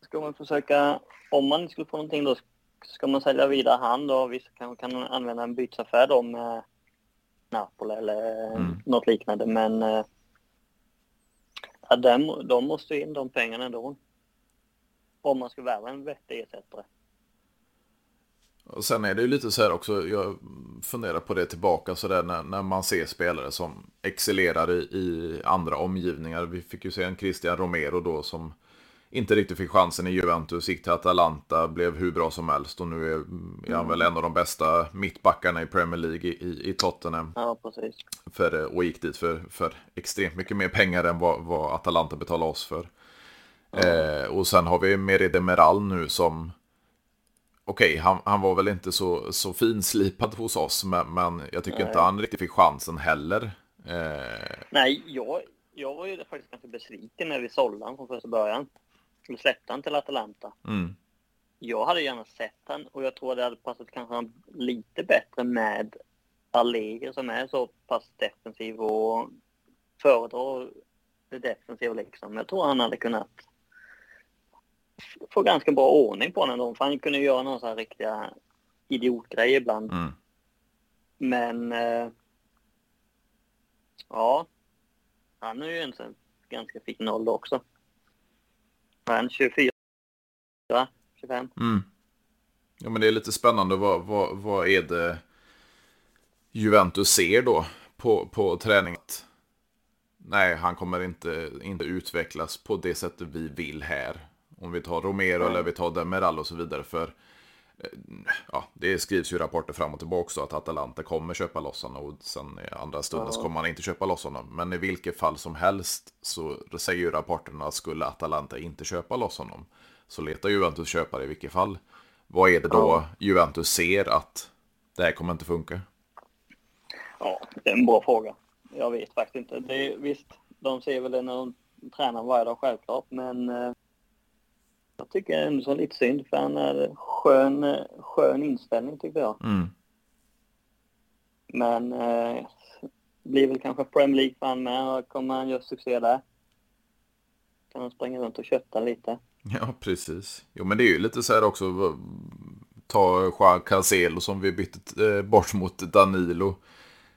ska man försöka, om man skulle få någonting då, ska man sälja vidare han då? Vissa kanske kan använda en bytesaffär då med Napoli eller mm. något liknande. Men eh, ja, de, de måste in de pengarna ändå. Om man ska värva en vettig ersättare. Och sen är det ju lite så här också, jag funderar på det tillbaka så där när, när man ser spelare som excellerar i, i, andra omgivningar. Vi fick ju se en Christian Romero då som inte riktigt fick chansen i Juventus, gick till Atalanta, blev hur bra som helst och nu är, är han väl en av de bästa mittbackarna i Premier League i, i Tottenham. Ja, precis. För, och gick dit för, för extremt mycket mer pengar än vad, vad Atalanta betalade oss för. Eh, och sen har vi Meride Meral nu som okej, okay, han, han, var väl inte så, så finslipad hos oss, men, men jag tycker Nej. inte han riktigt fick chansen heller. Eh... Nej, jag, jag var ju faktiskt ganska besviken när vi sålde honom från första början. Vi släppte han till Atalanta. Mm. Jag hade gärna sett han och jag tror det hade passat kanske lite bättre med Allegri som är så pass defensiv och föredrar det defensiva liksom. Jag tror han hade kunnat få ganska bra ordning på då. För han kunde göra några så här riktiga idiotgrejer ibland. Mm. Men eh, ja, han är ju en ganska fin ålder också. Han 24, 25. Mm. Ja men det är lite spännande. Vad, vad, vad är det Juventus ser då på, på träningen? Nej, han kommer inte, inte utvecklas på det sättet vi vill här. Om vi tar Romero mm. eller vi tar Demiral och så vidare. För eh, ja, det skrivs ju rapporter fram och tillbaka så att Atalanta kommer köpa loss honom och sen i andra stunden så kommer man inte köpa loss honom. Men i vilket fall som helst så säger ju rapporterna att skulle Atalanta inte köpa loss honom så letar Juventus köpare i vilket fall. Vad är det då Juventus ser att det här kommer inte funka? Ja, det är en bra fråga. Jag vet faktiskt inte. Det är, visst, de ser väl det när de tränar varje dag självklart, men eh, jag tycker så lite synd för han är skön, skön inställning tycker jag. Mm. Men eh, blir väl kanske Premier League för han med och kommer han göra succé där. Kan han springa runt och kötta lite. Ja, precis. Jo, men det är ju lite så här också. Ta Juan Cancelo som vi bytte eh, bort mot Danilo.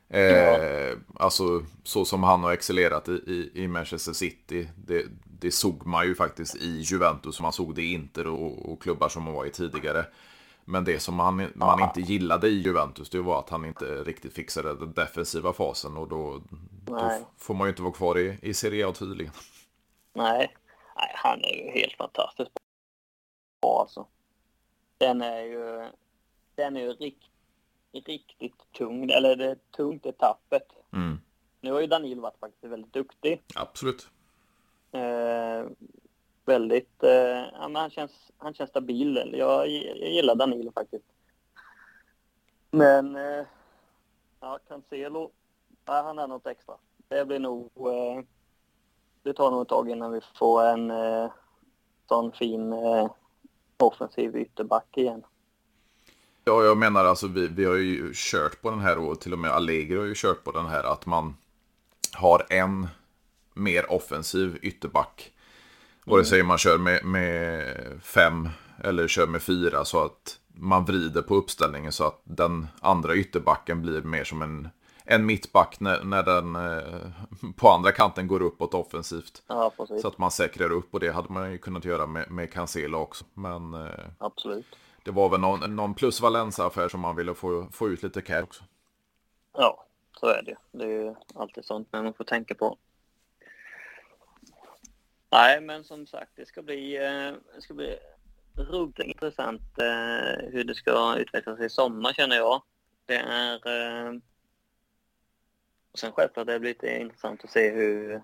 Eh, ja. Alltså så som han har excellerat i, i, i Manchester City. Det, det såg man ju faktiskt i Juventus, man såg det i Inter och, och klubbar som han var i tidigare. Men det som man, man inte gillade i Juventus, det var att han inte riktigt fixade den defensiva fasen och då, då får man ju inte vara kvar i, i Serie A tydligen. Nej. Nej, han är ju helt fantastiskt bra alltså. Den är ju, den är ju rikt, riktigt tung, eller det är tungt i tappet. Mm. Nu har ju Danilo varit faktiskt väldigt duktig. Absolut. Eh, väldigt, eh, han, känns, han känns stabil. Jag, jag gillar Danilo faktiskt. Men, eh, ja, Cancelo, ja, han är något extra. Det blir nog, eh, det tar nog ett tag innan vi får en eh, sån fin eh, offensiv ytterback igen. Ja, jag menar alltså vi, vi har ju kört på den här och till och med Allegri har ju kört på den här att man har en mer offensiv ytterback. Vare sig man kör med, med fem eller kör med fyra så att man vrider på uppställningen så att den andra ytterbacken blir mer som en, en mittback när, när den eh, på andra kanten går uppåt offensivt. Ja. Så att man säkrar upp och det hade man ju kunnat göra med, med Cancelo också. Men eh, Absolut. det var väl någon, någon plus Valenza-affär som man ville få, få ut lite cash också. Ja, så är det. Det är ju alltid sånt man får tänka på. Nej, men som sagt, det ska bli, det ska bli roligt och intressant eh, hur det ska utvecklas i sommar känner jag. Det är... Eh, och sen självklart det blir lite intressant att se hur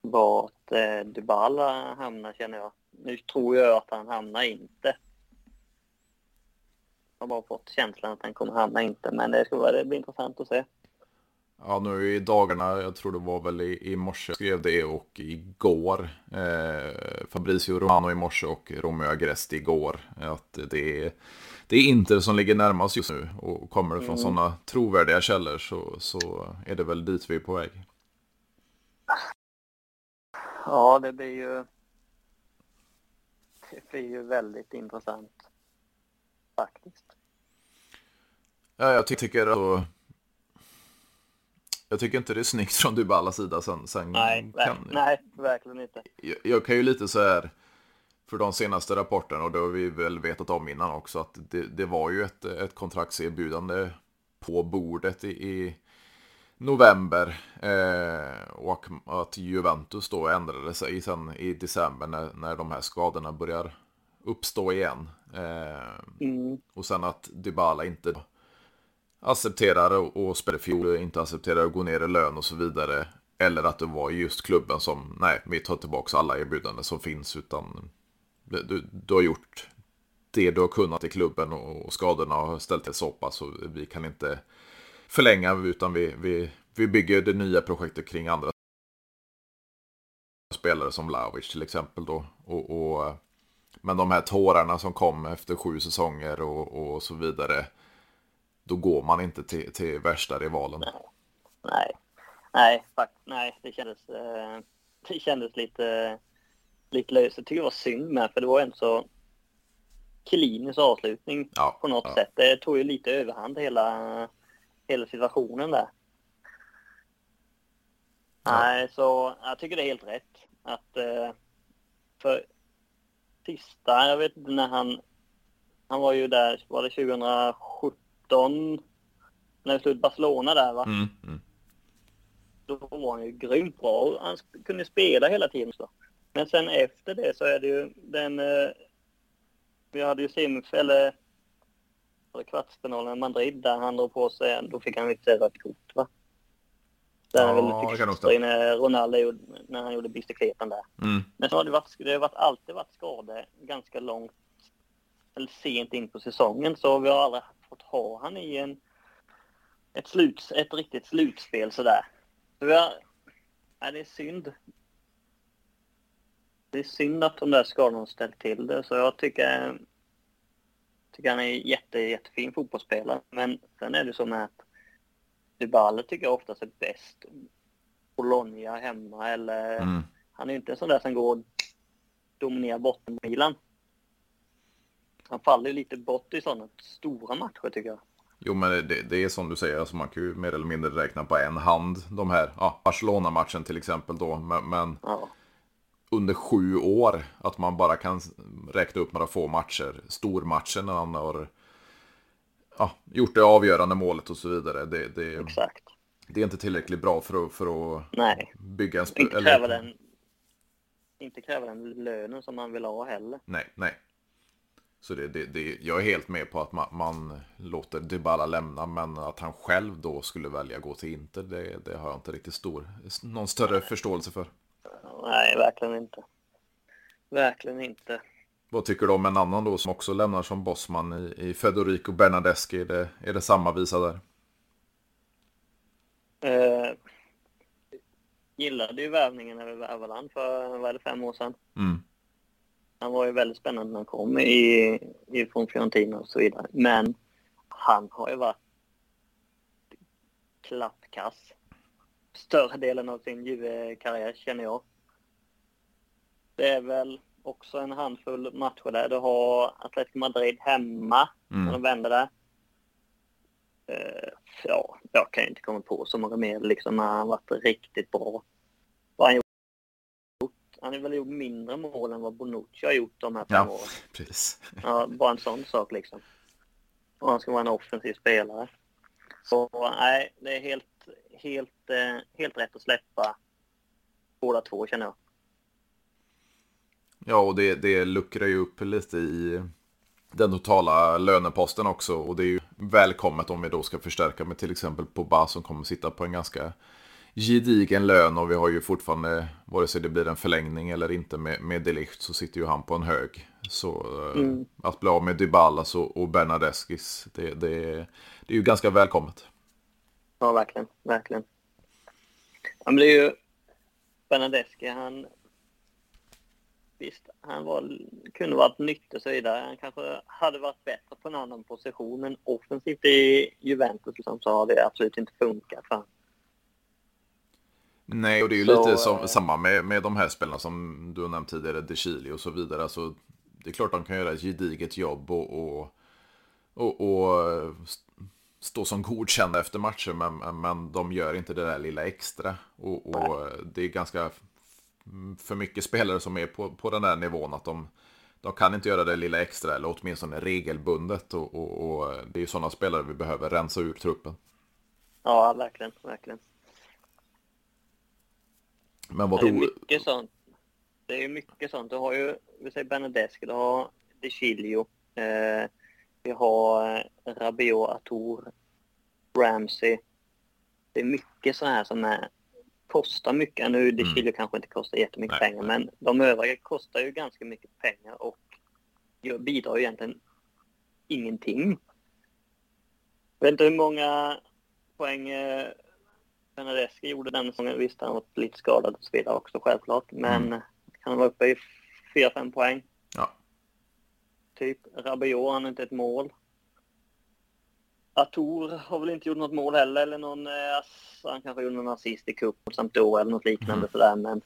vart Dybala hamnar känner jag. Nu tror jag att han hamnar inte. Jag har bara fått känslan att han kommer hamna inte, men det ska det blir intressant att se. Ja, nu i dagarna, jag tror det var väl i, i morse skrev det och igår. Eh, Fabrizio Romano i morse och Romeo Agresti igår. Att det är, det är Inter som ligger närmast just nu. Och kommer det från Mm. sådana trovärdiga källor så, så är det väl dit vi är på väg. Ja, det blir ju... Det blir ju väldigt intressant. Faktiskt. Ja, jag ty tycker att... Jag tycker inte det är snyggt från Dybalas sida. Sen, sen Nej, kan, nej, verkligen inte. jag, jag kan ju lite så här för de senaste rapporterna och det har vi väl vetat om innan också att det, det var ju ett, ett kontraktserbjudande på bordet i, i november eh, och att Juventus då ändrade sig sen i december när, när de här skadorna börjar uppstå igen. Eh, Mm, och sen att Dybala inte accepterar att spela i och inte accepterar att gå ner i lön och så vidare. Eller att det var just klubben som, nej, vi tar tillbaka alla erbjudanden som finns. Utan du, du, har gjort det du har kunnat i klubben och, och skadorna har ställt till soppa. Så vi kan inte förlänga utan vi, vi, vi bygger det nya projektet kring andra spelare som Lavic till exempel då. Och, och, men de här tårarna som kom efter sju säsonger och, och så vidare. Då går man inte till, till värsta rivalen. nej. Nej, fakt, nej, det kändes, eh, det kändes lite, lite löst. Jag tycker det var synd med, för det var en så klinisk avslutning Ja, på något ja. sätt. Det tog ju lite överhand hela, hela situationen där. Ja. Nej, så jag tycker det är helt rätt. Att eh, för sista, jag vet inte när han, han var ju där, var det 2017? När vi slog ut Barcelona där va? Mm, mm. Då var han ju grymt bra han kunde spela hela tiden. Så. Men sen efter det så är det ju den... Eh, vi hade ju semif eller kvartsfinalen med Madrid där han drog på sig, då fick han lite rött kort va? Där han Ja, väl det fick stå in när Ronaldo gjorde, när han gjorde bicicleten där. Mm. Men så har det, varit, det har varit, alltid varit skador ganska långt eller sent in på säsongen så vi har aldrig fått ha han i en, ett, slut, ett riktigt slutspel sådär. Så har, nej, det är synd. Det är synd att de där skadorna ställt till det så jag tycker, tycker han är jätte, jättefin fotbollsspelare. Men sen är det så med att Dybala tycker jag oftast är bäst. Bologna hemma eller Mm. han är ju inte en sån där som går och dominerar botten på Milan. Han faller lite bort i sådana stora matcher tycker jag. Jo men det, det är som du säger, alltså man kan ju mer eller mindre räkna på en hand de här, ja, Barcelona-matchen till exempel då. Men, men Ja, under sju år, att man bara kan räkna upp några få matcher, stormatcher när han har ja, gjort det avgörande målet och så vidare. Det, det, exakt. det är inte tillräckligt bra för att, för att Nej, bygga en... sp- inte kräva den, inte kräva den lönen som man vill ha heller. Nej, nej. Så det, det, det, jag är helt med på att man, man låter Dybala lämna, men att han själv då skulle välja att gå till Inter, det, det har jag inte riktigt stor, någon större förståelse för. Nej, verkligen inte. Verkligen inte. Vad tycker du om en annan då som också lämnar som bossman i, i Federico Bernadeschi? Är det, är det samma visa där? Eh, gillade ju värvningen när vi värvade han för, vad är det, fem år sedan. Mm. Han var ju väldigt spännande när han kom i, från Fiorentina och så vidare. Men han har ju varit klappkass större delen av sin Juve-karriär känner jag. Det är väl också en handfull matcher där. Du har Atletico Madrid hemma mm. när de vänder där. Uh, ja, jag kan ju inte komma på så många mer liksom när han varit riktigt bra. Han har väl gjort mindre mål än vad Bonucci har gjort de här fem ja, åren. Precis. Ja, bara en sån sak liksom. Och han ska vara en offensiv spelare. Så nej, det är helt, helt, eh, helt rätt att släppa båda två känner jag. Ja, och det, det luckrar ju upp lite i den totala löneposten också. Och det är ju välkommet om vi då ska förstärka med till exempel Pogba som kommer sitta på en ganska gedigen lön. Och vi har ju fortfarande, vare sig det blir en förlängning eller inte med, med Delicht, så sitter ju han på en hög. Så eh, mm. att bli av med Dybalas och, och Bernadeskis, det, det, det är ju ganska välkommet. Ja, verkligen. Verkligen. Det är ju Bernadeschi, han visst, han var, kunde varit nyttig och så vidare. Han kanske hade varit bättre på en annan position, men offensivt i Juventus liksom, så har det absolut inte funkat för Nej, och det är ju så, lite som, samma med, med de här spelarna som du har nämnt tidigare, De Chili och så vidare. Alltså, det är klart de kan göra ett gediget jobb och, och, och, och stå som godkända efter matcher, men, men de gör inte det där lilla extra. Och, och det är ganska för mycket spelare som är på, på den där nivån att de, de kan inte göra det lilla extra eller åtminstone regelbundet. Och, och, och det är sådana spelare vi behöver rensa ur truppen. Ja, verkligen, verkligen. Men vad det är mycket sånt. Det är mycket sånt. Du har ju, vi säger Benedeschi, du har De Chilio, eh, vi har eh, Rabiot, Atour, Ramsey. Det är mycket så här som är kostar mycket. Nu, det mm. kanske inte kostar jättemycket Nej. pengar, men de övriga kostar ju ganska mycket pengar och bidrar ju egentligen ingenting. Jag vet inte hur många poäng Benedeschi gjorde den säsongen. Visst, han var lite skadad och så vidare också självklart, men mm. han var uppe i 4-5 poäng. Ja. Typ. Rabiot, han har inte ett mål. Atour har väl inte gjort något mål heller, eller någon, eh, han kanske gjorde någon assist i cup mot Sampdoria eller något liknande mm. sådär, men...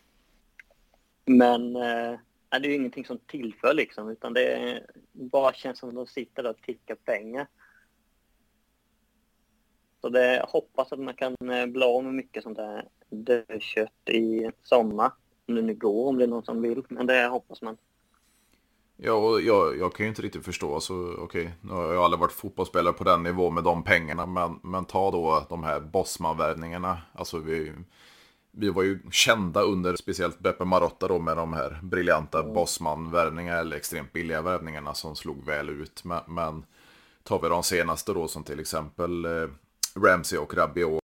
Men eh, det är ju ingenting som tillför liksom, utan det bara känns som att de sitter där och tickar pengar. Så det hoppas att man kan bli av med mycket sånt där dödkött i sommar. Om det nu går, om det är någon som vill, men det hoppas man. Ja, och jag, jag kan ju inte riktigt förstå. Alltså, okej, nu har jag aldrig varit fotbollsspelare på den nivån med de pengarna. Men, men ta då de här Bosman-värvningarna. Alltså vi, vi var ju kända under speciellt Beppe Marotta då med de här briljanta mm. Bosman-värvningarna eller extremt billiga värvningarna som slog väl ut. Men, men tar vi de senaste då som till exempel eh, Ramsey och Rabiot.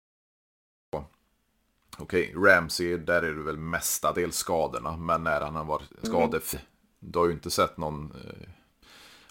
Okej, Ramsey, där är det väl mestadels skadorna. Men när han har varit mm. skadefri du har ju inte sett någon, eh,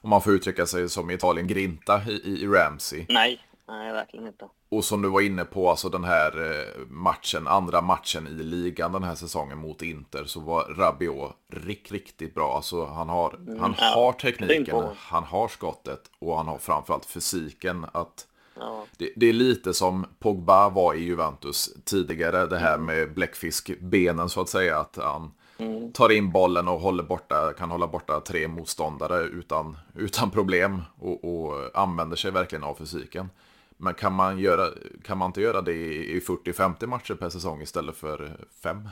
om man får uttrycka sig som i Italien, grinta i, i Ramsey. Nej, nej, verkligen inte. Och som du var inne på, alltså den här eh, matchen, andra matchen i ligan den här säsongen mot Inter, så var Rabiot riktigt, riktigt bra. Alltså han har, mm, han ja, har tekniken, han har skottet och han har framförallt fysiken att Ja. Det, det, är lite som Pogba var i Juventus tidigare, det här med bläckfiskbenen så att säga. Att han, Mm. Tar in bollen och håller borta, kan hålla borta tre motståndare utan, utan problem och, och använder sig verkligen av fysiken. Men kan man, göra, kan man inte göra det i 40-50 matcher per säsong istället för fem?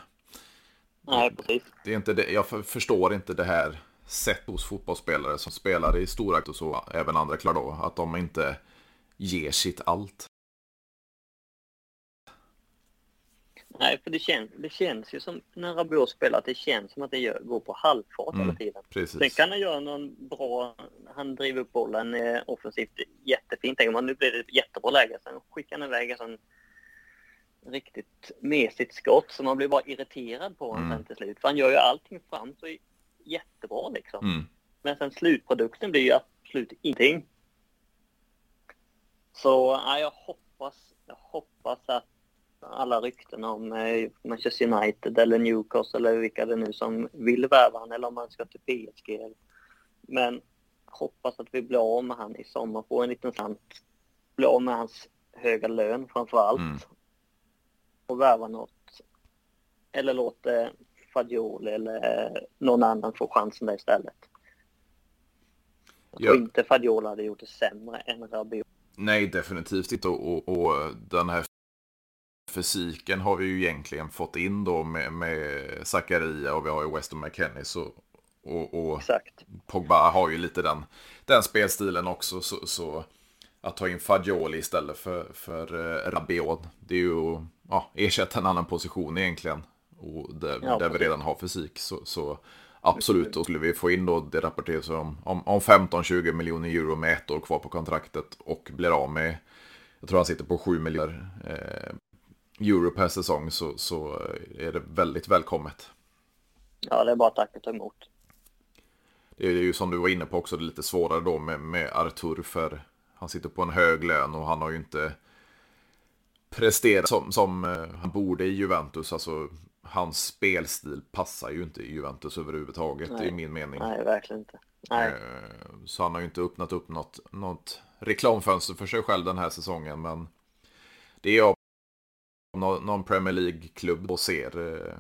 Nej, precis. Det är inte det, jag förstår inte det här sätt hos fotbollsspelare som spelar i stora och så, även andra klar då, att de inte ger sitt allt. Nej, för det känns, det känns ju som när Rabiot spelar att det känns som att det gör, går på halvfart mm, hela tiden. Precis. Sen kan han göra någon bra, han driver upp bollen eh, offensivt jättefint. Tänker man nu blir det ett jättebra läge. Sen skickar han iväg en sån riktigt mesigt skott som man blir bara irriterad på mm. sen till slut. För han gör ju allting fram så jättebra liksom. Mm. Men sen slutprodukten blir ju absolut ingenting. Så ja, jag hoppas, jag hoppas att alla rykten om eh, Manchester United eller Newcastle eller vilka det nu som vill värva han eller om han ska till PSG. Men hoppas att vi blir av med han i sommar, får en liten sant, blir av med hans höga lön framför allt. Mm. Och värva något. Eller låta Fagioli eller någon annan få chansen där istället. Jag tror inte Fagioli hade gjort det sämre än Rabiot. Nej, definitivt inte. Och, och, och, den här fysiken har vi ju egentligen fått in då med, med Zakaria och vi har ju Weston McKennie. Så, och, och. Pogba har ju lite den, den spelstilen också. Så, så att ta in Fagioli istället för, för uh, Rabiot. Det är ju ja, ersätta en annan position egentligen. Och där, ja, där vi redan har fysik. Så, så absolut, då skulle vi få in då, det rapporteras om, om, om 15-20 miljoner euro med ett år kvar på kontraktet. Och blir av med, jag tror han sitter på 7 miljoner eh, euro per säsong. Så, så är det väldigt välkommet. Ja, det är bara att tacka emot. Det är ju som du var inne på också, det är lite svårare då med, med Artur för han sitter på en hög lön och han har ju inte presterat som, som eh, han borde i Juventus. Alltså, hans spelstil passar ju inte i Juventus överhuvudtaget Nej. i min mening. Nej, verkligen inte. Nej. Eh, så han har ju inte öppnat upp något, något reklamfönster för sig själv den här säsongen. Men det är jag någon Premier League-klubb och ser, eh,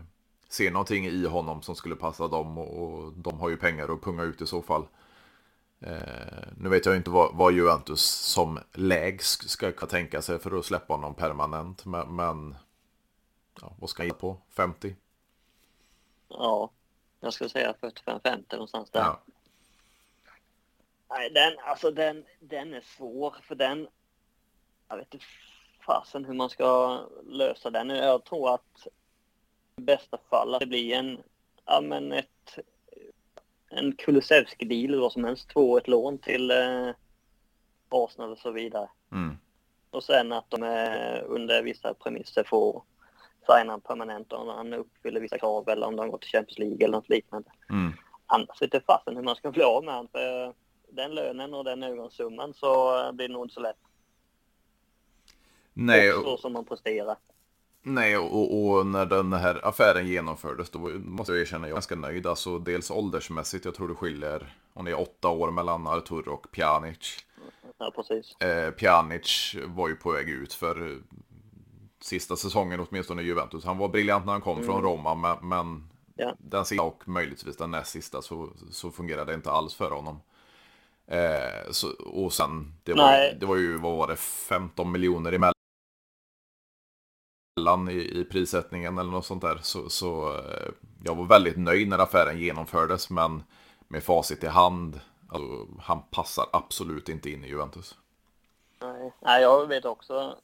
ser någonting i honom som skulle passa dem och de har ju pengar att punga ut i så fall. Eh, nu vet jag inte vad, vad Juventus som lägst ska kunna tänka sig för att släppa honom permanent. Men ja, vad ska han ge på? 50? Ja, jag skulle säga 45-50 någonstans där. Ja. Nej, den, alltså den, den är svår för den, jag vet inte fasen hur man ska lösa den. Jag tror att i bästa fall att det blir en, ja men ett en Kulusevski-deal eller vad som helst. Två ett lån till eh, Arsenal och så vidare. Mm. Och sen att de eh, under vissa premisser får signa permanent om han uppfyller vissa krav eller om de går till Champions League eller något liknande. Mm. Annars vet jag fasen hur man ska bli av med honom. För den lönen och den ögonsumman så blir det nog inte så lätt. Nej. Och så som man presterar. Nej, och, och, när den här affären genomfördes då måste jag erkänna att jag är ganska nöjd. Alltså dels åldersmässigt, jag tror det skiljer om det är åtta år mellan Artur och Pjanic. Ja, precis. Eh, Pjanic var ju på väg ut för sista säsongen åtminstone i Juventus. Han var briljant när han kom mm. från Roma, men, men ja. den sista och möjligtvis den näst sista så, så fungerade det inte alls för honom. Eh, så, och sen, det var, det var ju, vad var det, 15 miljoner emellan mellan i, i prissättningen eller något sånt där. Så, så eh, jag var väldigt nöjd när affären genomfördes, men med facit i hand, alltså, han passar absolut inte in i Juventus. Nej, Nej jag vet också.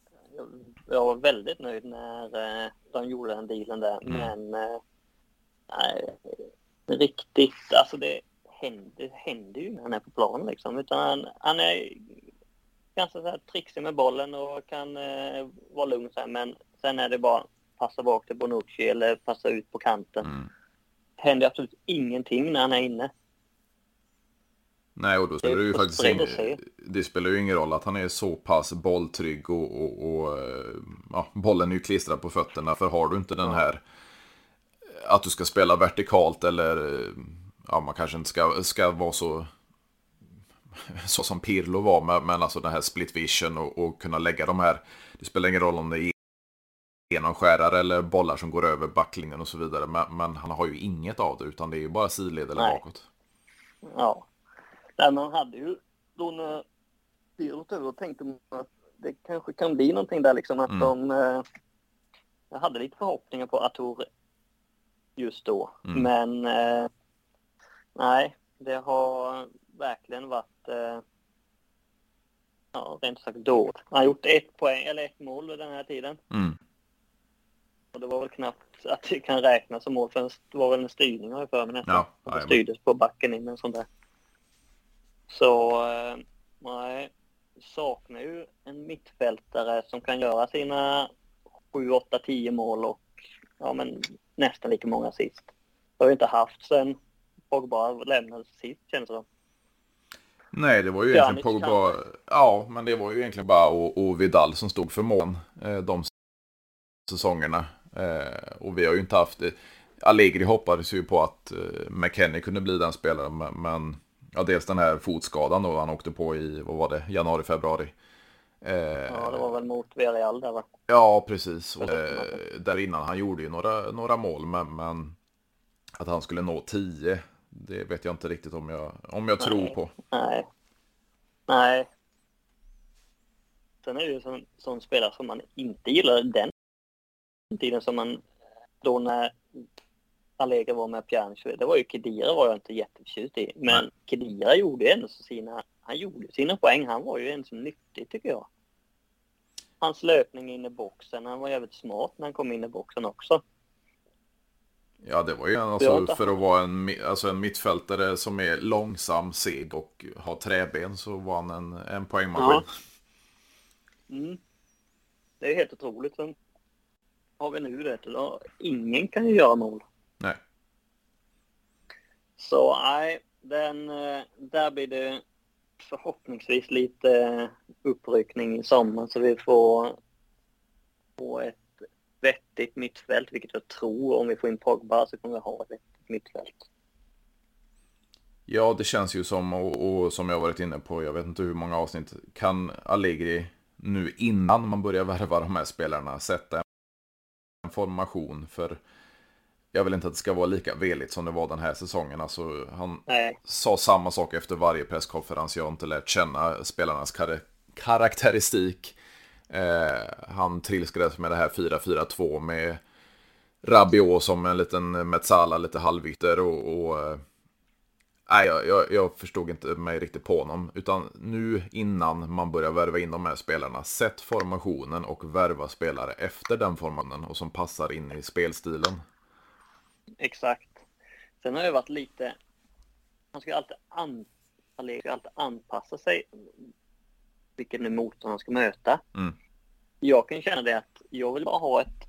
Jag var väldigt nöjd när eh, de gjorde den dealen där, mm. men eh, nej, riktigt, alltså det händer, händer ju när han är på planen liksom, utan han, han är ganska så här trixig med bollen och kan eh, vara lugn så här, men Sen är det bara passa bak till Bonucci eller passa ut på kanten. Mm. händer absolut ingenting när han är inne. Nej, och då spelar det, ju faktiskt ingen, det spelar ju ingen roll att han är så pass bolltrygg och, och, och eh, ja, bollen är ju klistrad på fötterna. För har du inte den här att du ska spela vertikalt eller ja, man kanske inte ska, ska vara så [laughs] så som Pirlo var, men alltså den här split vision och, och kunna lägga de här. Det spelar ingen roll om det är genomskärare eller bollar som går över backlinjen och så vidare. Men, men, han har ju inget av det utan det är ju bara sidled eller Nej. bakåt. Ja. Nej, man hade ju då när Pirot över tänkte man att det kanske kan bli någonting där liksom att mm. de... Eh, jag hade lite förhoppningar på Artur just då. Mm. Men eh, nej, det har verkligen varit eh, ja, rent sagt dåligt. Han har gjort ett poäng, eller ett mål den här tiden. Mm. Och det var väl knappt att det kan räknas som mål för det var väl en styrning har jag för mig nästan. Ja, det styrdes på backen in en sån där. Så eh, nej, saknar ju en mittfältare som kan göra sina 7, 8, 10 mål och ja men nästan lika många sist. Det har vi inte haft sen Pogba lämnade sist känns det som. Nej, det var ju egentligen Pogba. Ja, men det var ju egentligen bara och, och Vidal som stod för mål. Eh, de säsongerna. Eh, och vi har ju inte haft det. Allegri hoppades ju på att McKennie kunde bli den spelaren. Men ja, dels den här fotskadan då han åkte på i, vad var det, januari, februari. Eh, ja, det var väl mot Villarreal där va? Ja, precis. Och, eh, där innan han gjorde ju några, några mål, men, men att han skulle nå 10, det vet jag inte riktigt om jag, om jag tror på. Nej. Nej. Sen är det ju en sån spelare som man inte gillar den tiden som man då när Allegri var med Pjanic, det var ju Kedira var jag inte jätteförtjust i. Men Nej. Kedira gjorde ju ändå sina, han gjorde sina poäng. Han var ju en som nyttig tycker jag. Hans löpning in i boxen, han var jävligt smart när han kom in i boxen också. Ja, det var ju alltså, för att vara en, alltså en mittfältare som är långsam, seg och har träben så var han en, en poängmaskin. Ja. Mm. Det är helt otroligt. Sen har vi nu det. Ingen kan ju göra mål. Så nej, den, eh, där blir det förhoppningsvis lite uppryckning i sommar så vi får, får ett vettigt mittfält, vilket jag tror om vi får in Pogba så kommer vi ha ett vettigt mittfält. Ja, det känns ju som, och, och, som jag varit inne på, jag vet inte hur många avsnitt, kan Allegri nu innan man börjar värva de här spelarna sätta en formation för jag vill inte att det ska vara lika veligt som det var den här säsongen. Alltså, han Nej. sa samma sak efter varje presskonferens. Jag har inte lärt känna spelarnas kar karaktäristik. Eh, han trilskades med det här 4-4-2 med Rabiot som en liten Metsala, lite halvytter och, och eh, Nej, jag, jag, jag, förstod inte mig riktigt på honom. Utan nu innan man börjar värva in de här spelarna, sätt formationen och värva spelare efter den formationen och som passar in i spelstilen. Exakt. Sen har det varit lite, han ska alltid, an, ska alltid anpassa sig vilken nu han ska möta. Mm. Jag kan känna det att jag vill bara ha ett,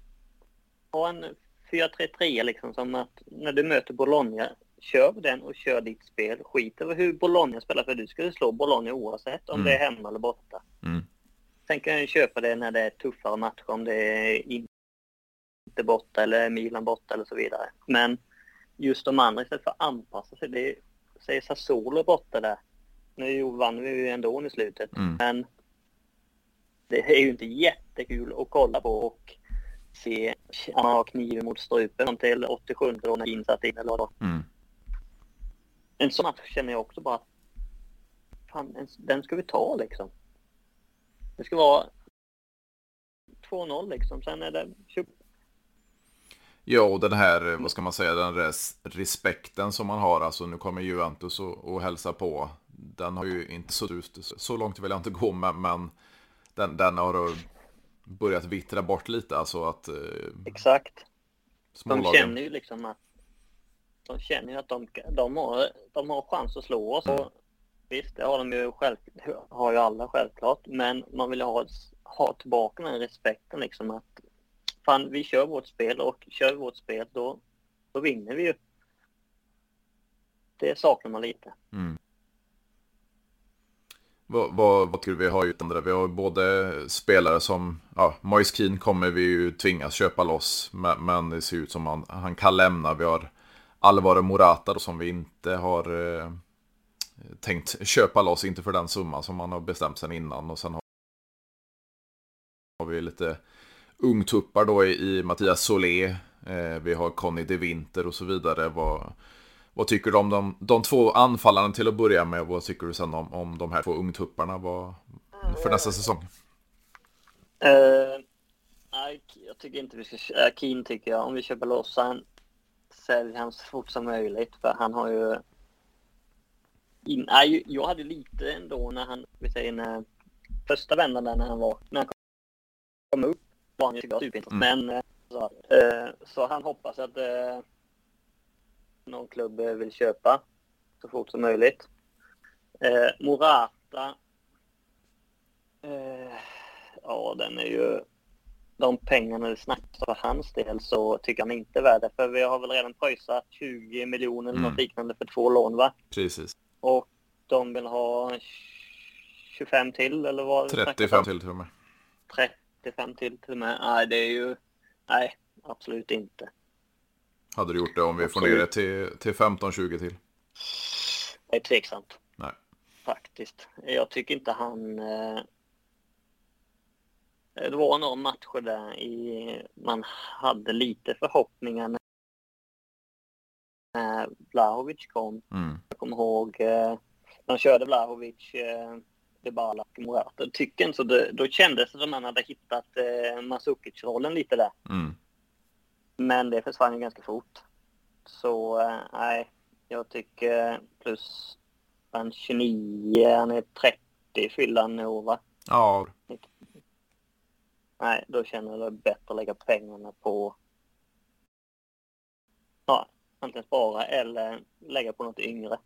ha en 4-3-3 liksom som att när du möter Bologna kör den och kör ditt spel. Skit över hur Bologna spelar för du ska ju slå Bologna oavsett om mm. det är hemma eller borta. Mm. Sen kan jag köpa det när det är tuffare matcher om det är inte borta eller Milan borta eller så vidare. Men just de andra istället för att anpassa sig. Det är, säg Sassuolo borta där. Nu vann vi ju ändå i slutet. Mm. Men det är ju inte jättekul att kolla på och se man har kniven mot strupen till 87 då när insatt in eller vad mm en sån match känner jag också bara att fan, den ska vi ta liksom. Det ska vara 2-0 liksom, sen är det Ja, och den här, vad ska man säga, den res respekten som man har, alltså nu kommer Juventus och, och hälsa på. Den har ju inte så ut, så långt vill jag inte gå med, men den, den har börjat vittra bort lite, alltså att... Eh, Exakt. De känner ju liksom att de känner ju att de, de, har, de har chans att slå oss. Och visst, det har de ju själv, har ju alla självklart. Men man vill ha, ha tillbaka den respekten liksom att fan, vi kör vårt spel och kör vi vårt spel då, då vinner vi ju. Det saknar man lite. Mm. Vad, vad, vad tror vi har ju andra? Vi har både spelare som, ja, Moise Keane kommer vi ju tvingas köpa loss. Men, men det ser ut som han, han kan lämna. Vi har Alvaro Morata då, som vi inte har eh, tänkt köpa loss, inte för den summa som man har bestämt sen innan. Och sen har, har vi lite ungtuppar då i, i Mattias Solé. Eh, vi har Conny De Winter och så vidare. Vad, vad tycker du om de, de två anfallarna till att börja med? Vad tycker du sen om, om de här två ungtupparna vad, för nästa säsong? Uh, nej, jag tycker inte vi ska... Äh, Keen tycker jag. Om vi köper loss han sälj han så fort som möjligt för han har ju... In, nej, jag hade lite ändå när han, vi säger när första vändan där när han var, när han kom upp var han ju superintressant. Mm. Men så, eh, så han hoppas att eh, någon klubb vill köpa så fort som möjligt. Eh, Morata. Eh, ja, den är ju de pengarna det snackas för hans del så tycker han inte är värd det. För vi har väl redan pröjsat 20 miljoner eller mm. något liknande för två lån va? Precis. Och de vill ha 25 till eller vad? 35 till till och med. 35 till till och med. Nej, det är ju... Nej, absolut inte. Hade du gjort det om vi får ner det till, till 15-20 till? Det är tveksamt. Nej. Faktiskt. Jag tycker inte han... Eh... Det var några matcher där i... man hade lite förhoppningar när Blahovic kom. Mm. Jag kommer ihåg eh, de körde Blahovic, eh, Dybala och Morata. Tycker inte så. Det, då kändes det som att man hade hittat eh, Masukic-rollen lite där. Mm. Men det försvann ju ganska fort. Så eh, nej, jag tycker plus han 29, han är 30 fyller han nu va? Ja. Nej, då känner jag det bättre att lägga pengarna på ja, antingen spara eller lägga på något yngre.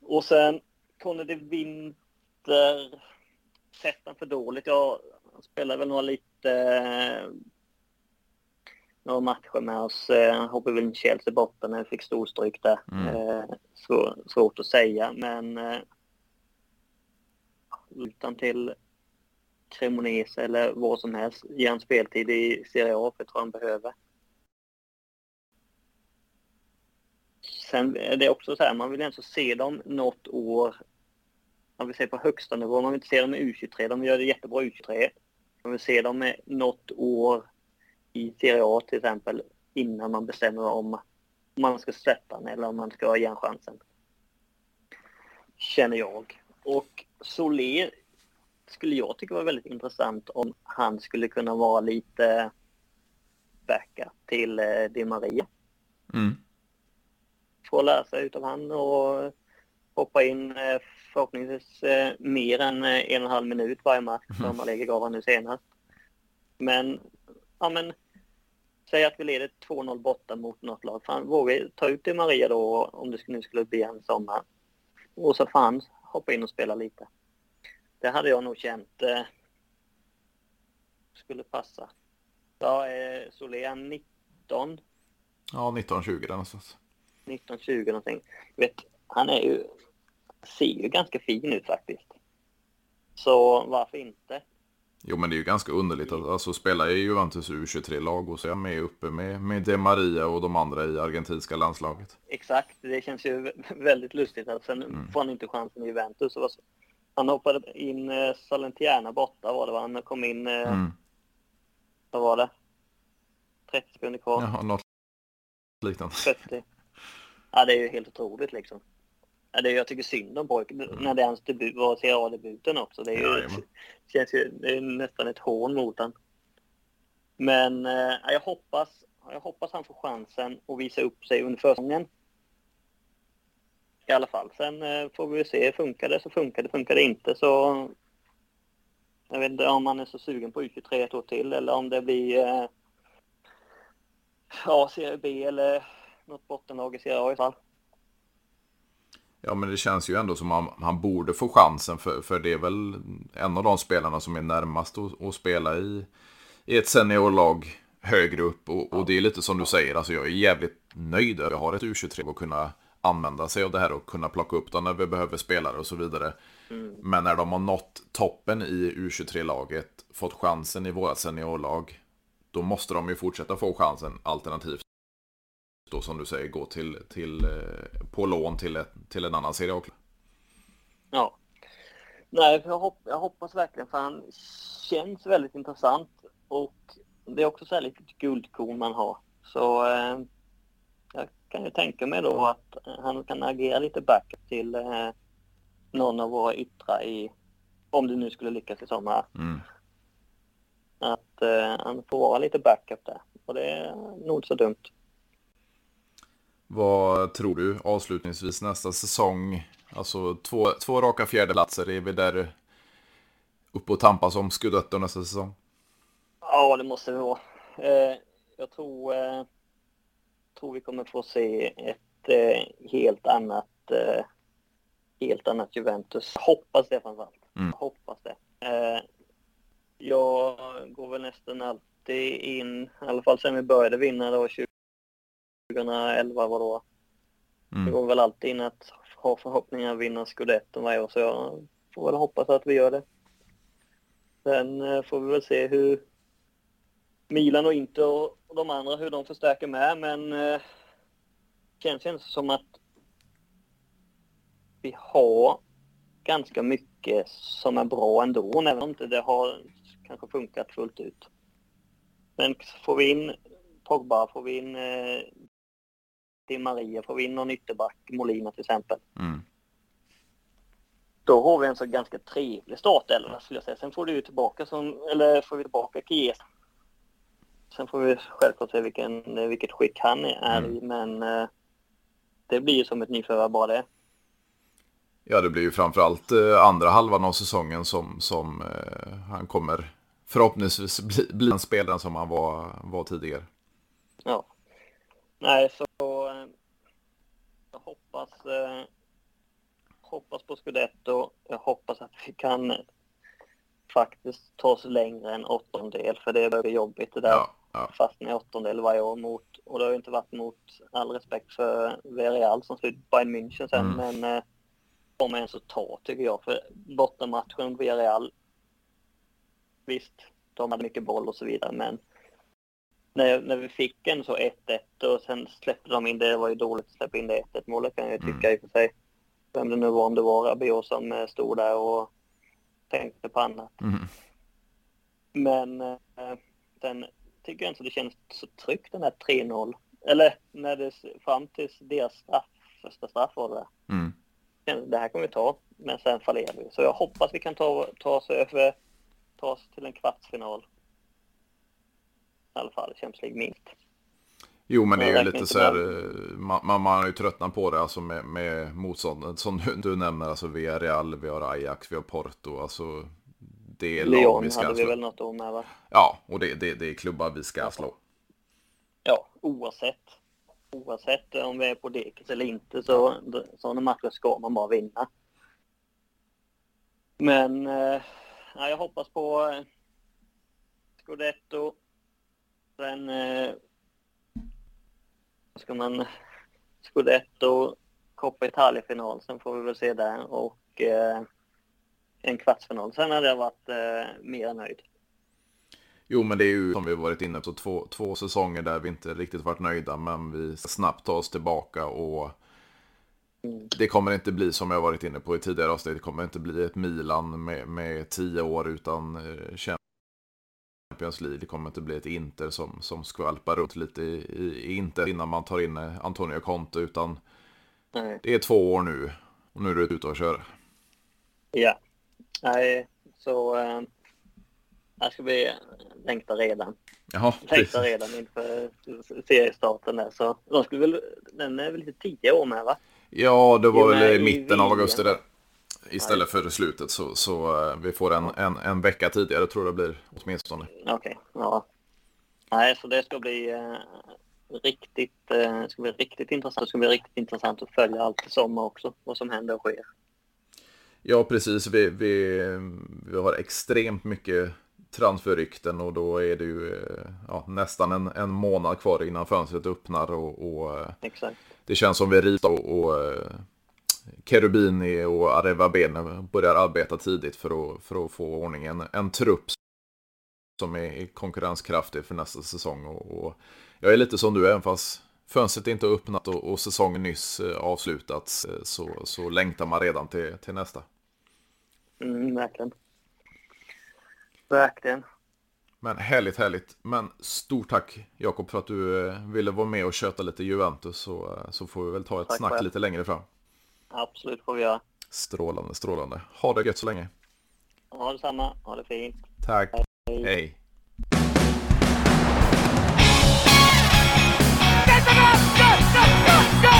Och sen Conny de Winter, sett han för dåligt. Jag spelade väl några lite några matcher med oss. Han hoppade väl in Chelsea i botten när vi fick storstryk där. Mm. Eh, svår, svårt att säga, men eh, utan till Cremonese eller vad som helst, ge han speltid i Serie A, för jag tror han behöver. Sen är det också så här, man vill ändå se dem något år, man vill se på högsta nivå, man vill inte se dem i U23, de gör det jättebra i U23. Man vill se dem med något år i Serie A till exempel innan man bestämmer om man ska släppa den eller om man ska ge en chansen. Känner jag. Och Solé skulle jag tycka var väldigt intressant om han skulle kunna vara lite backup till eh, Di Maria. Mm. Få lära sig utav han och hoppa in eh, förhoppningsvis eh, mer än en och en halv minut varje match som Allegri gav han nu senast. Men, ja men Säg att vi leder 2-0 borta mot något lag. Fan, våga ta ut det Maria då om det nu skulle bli en sommar. Och så fan hoppa in och spela lite. Det hade jag nog känt eh, skulle passa. Ja, eh, Solé 19. Ja, 19-20 där någonstans. 19-20 någonting. Vet, han är ju, ser ju ganska fin ut faktiskt. Så varför inte? Jo men det är ju ganska underligt att alltså, spela i Juventus U23-lag och så är jag med uppe med, med De Maria och de andra i argentinska landslaget. Exakt, det känns ju väldigt lustigt att sen mm. får han inte chansen i Juventus. Han hoppade in eh, Salentierna borta var det va? Han kom in, eh, Mm. vad var det? 30 sekunder kvar. Ja, något liknande. 30. Ja, det är ju helt otroligt liksom. Ja, det, jag tycker synd om pojken när det är hans debut, var Serie A-debuten också. Det är ju, Jajamän. känns ju, det är nästan ett hån mot han. Men eh, jag hoppas, jag hoppas han får chansen att visa upp sig under försäsongen. I alla fall. Sen eh, får vi se. Funkar det så funkar det. Funkar det inte så... Jag vet inte om han är så sugen på U23 ett år till eller om det blir... Eh, ja, Serie B eller något bottenlag i Serie A i alla fall. Ja men det känns ju ändå som han, han borde få chansen för, för det är väl en av de spelarna som är närmast att, att spela i, i ett seniorlag högre upp. Och, och det är lite som du säger, alltså jag är jävligt nöjd över att ha ett U23 och kunna använda sig av det här och kunna plocka upp dem när vi behöver spelare och så vidare. Mm. Men när de har nått toppen i U23-laget, fått chansen i våra seniorlag, då måste de ju fortsätta få chansen alternativt då som du säger gå till, till eh, på lån till, ett, till en annan serie också. Ja. Nej, jag, hopp, jag hoppas verkligen för han känns väldigt intressant och det är också så här lite guldkorn man har. Så eh, jag kan ju tänka mig då att han kan agera lite backup till eh, någon av våra yttrar i, om det nu skulle lyckas i sommar, Mm. att eh, han får vara lite backup där. Och det är nog så dumt. Vad tror du avslutningsvis nästa säsong? Alltså två, två raka fjärdeplatser, är vi där uppe och tampas om Scudetto nästa säsong? Ja, det måste vi vara. Eh, jag tror, eh, tror vi kommer få se ett eh, helt annat helt annat Juventus. Hoppas det framförallt. Mm. Hoppas det. Jag går väl nästan alltid in, i alla fall sen vi började vinna då 2011 var. Det Mm. går väl alltid in att ha förhoppningar att vinna Scudetto varje år så jag får väl hoppas att vi gör det. Sen eh, får vi väl se hur Milan och Inter och de andra hur de förstärker med, men eh, känns ju som att vi har ganska mycket som är bra ändå, även om inte det har kanske funkat fullt ut. Men får vi in Pogba, får vi in eh, Di Maria, får vi in någon ytterback, Molina till exempel. Mm. Då har vi en så ganska trevlig startelva skulle jag säga. Sen får du tillbaka som, eller får vi tillbaka Chiesa. Sen får vi självklart se vilken, vilket skick han är i, men eh, det blir ju som ett nyförvärv bara det. Ja, det blir ju framförallt eh, andra halvan av säsongen som, som eh, han kommer förhoppningsvis bli, bli den spelaren som han var, var tidigare. Ja. Nej, så eh, jag hoppas, eh, hoppas på Scudetto. Jag hoppas att vi kan faktiskt ta oss längre än åttondel, för det börjar bli jobbigt det där. Ja, ja. Fastna i åttondel varje år mot, och det har ju inte varit mot all respekt för Villarreal som slut Bayern München sen, Mm. men eh, de är ens att ta tycker jag, för bortamatchen Villarreal, visst, de hade mycket boll och så vidare, men när, när vi fick en så 1-1 och sen släppte de in det, det var ju dåligt att släppa in det 1-1 målet kan jag tycka i och för sig. Vem det nu var, om det var Rabiot som eh, stod där och tänkte på annat. Mm. Men eh, den tycker jag inte det känns så tryggt den här 3-0. Eller när det fram till deras straff, första straff var det där. Mm. Det här kommer vi ta, men sen fallerar vi. Så jag hoppas vi kan ta, ta oss över, ta oss till en kvartsfinal. I alla fall Champions League minst. Jo, men det är ju lite så här, eh, man, man, man har ju tröttnat på det alltså med, med motståndet som du, du nämner, alltså vi har Real, vi har Ajax, vi har Porto, alltså det är lag Lyon vi ska hade vi slå. väl något år med va? Ja, och det, det, det är klubbar vi ska slå. Ja, oavsett. Oavsett om vi är på dekis eller inte så sådana matcher ska man bara vinna. Men eh, ja, jag hoppas på eh, Scudetto. Sen eh, ska man Scudetto, Coppa Italia-final. Sen får vi väl se där och eh, en kvartsfinal. Sen hade jag varit eh, mer nöjd. Jo, men det är ju som vi varit inne på, två, två säsonger där vi inte riktigt varit nöjda, men vi ska snabbt ta oss tillbaka och Mm. det kommer inte bli som jag varit inne på i tidigare avsnitt, det kommer inte bli ett Milan med, med tio år utan eh, Champions League. Det kommer inte bli ett Inter som, som skvalpar runt lite i, i, Inter innan man tar in eh, Antonio Conte, utan Nej. det är två år nu och nu är det ute och köra. Ja. Nej, så här ska vi längta redan. Jaha, Längta redan inför seriestarten där. Så de skulle väl, den är väl lite tio år med va? Ja, det var väl i mitten av augusti där. Istället för slutet så, så eh, vi får en, en, en vecka tidigare tror jag det blir åtminstone. Okej, ja. Nej, så det ska bli eh, riktigt, eh, ska bli riktigt intressant. Det ska bli riktigt intressant att följa allt i sommar också. Vad som händer och sker. Ja, precis. Vi, vi, vi har extremt mycket transferrykten och då är det ju eh, ja, nästan en, en månad kvar innan fönstret öppnar och, och eh, det känns som vi ritar och, och Cherubini och Areva Bene börjar arbeta tidigt för att, för att få ordning en, trupp som är konkurrenskraftig för nästa säsong. Och, och jag är lite som du, även fast fönstret inte har öppnat och, och säsongen nyss eh, avslutats eh, så, så längtar man redan till, till nästa. Mm, verkligen. Verkligen. Men härligt, härligt. Men stort tack Jakob för att du eh, ville vara med och köta lite Juventus så, så får vi väl ta ett Tack snack lite längre fram. Absolut får vi göra. Strålande, strålande. Ha det gött så länge. Ha detsamma. Ha det fint. Tack. Hej. Hej. Go! Go! Go! Go!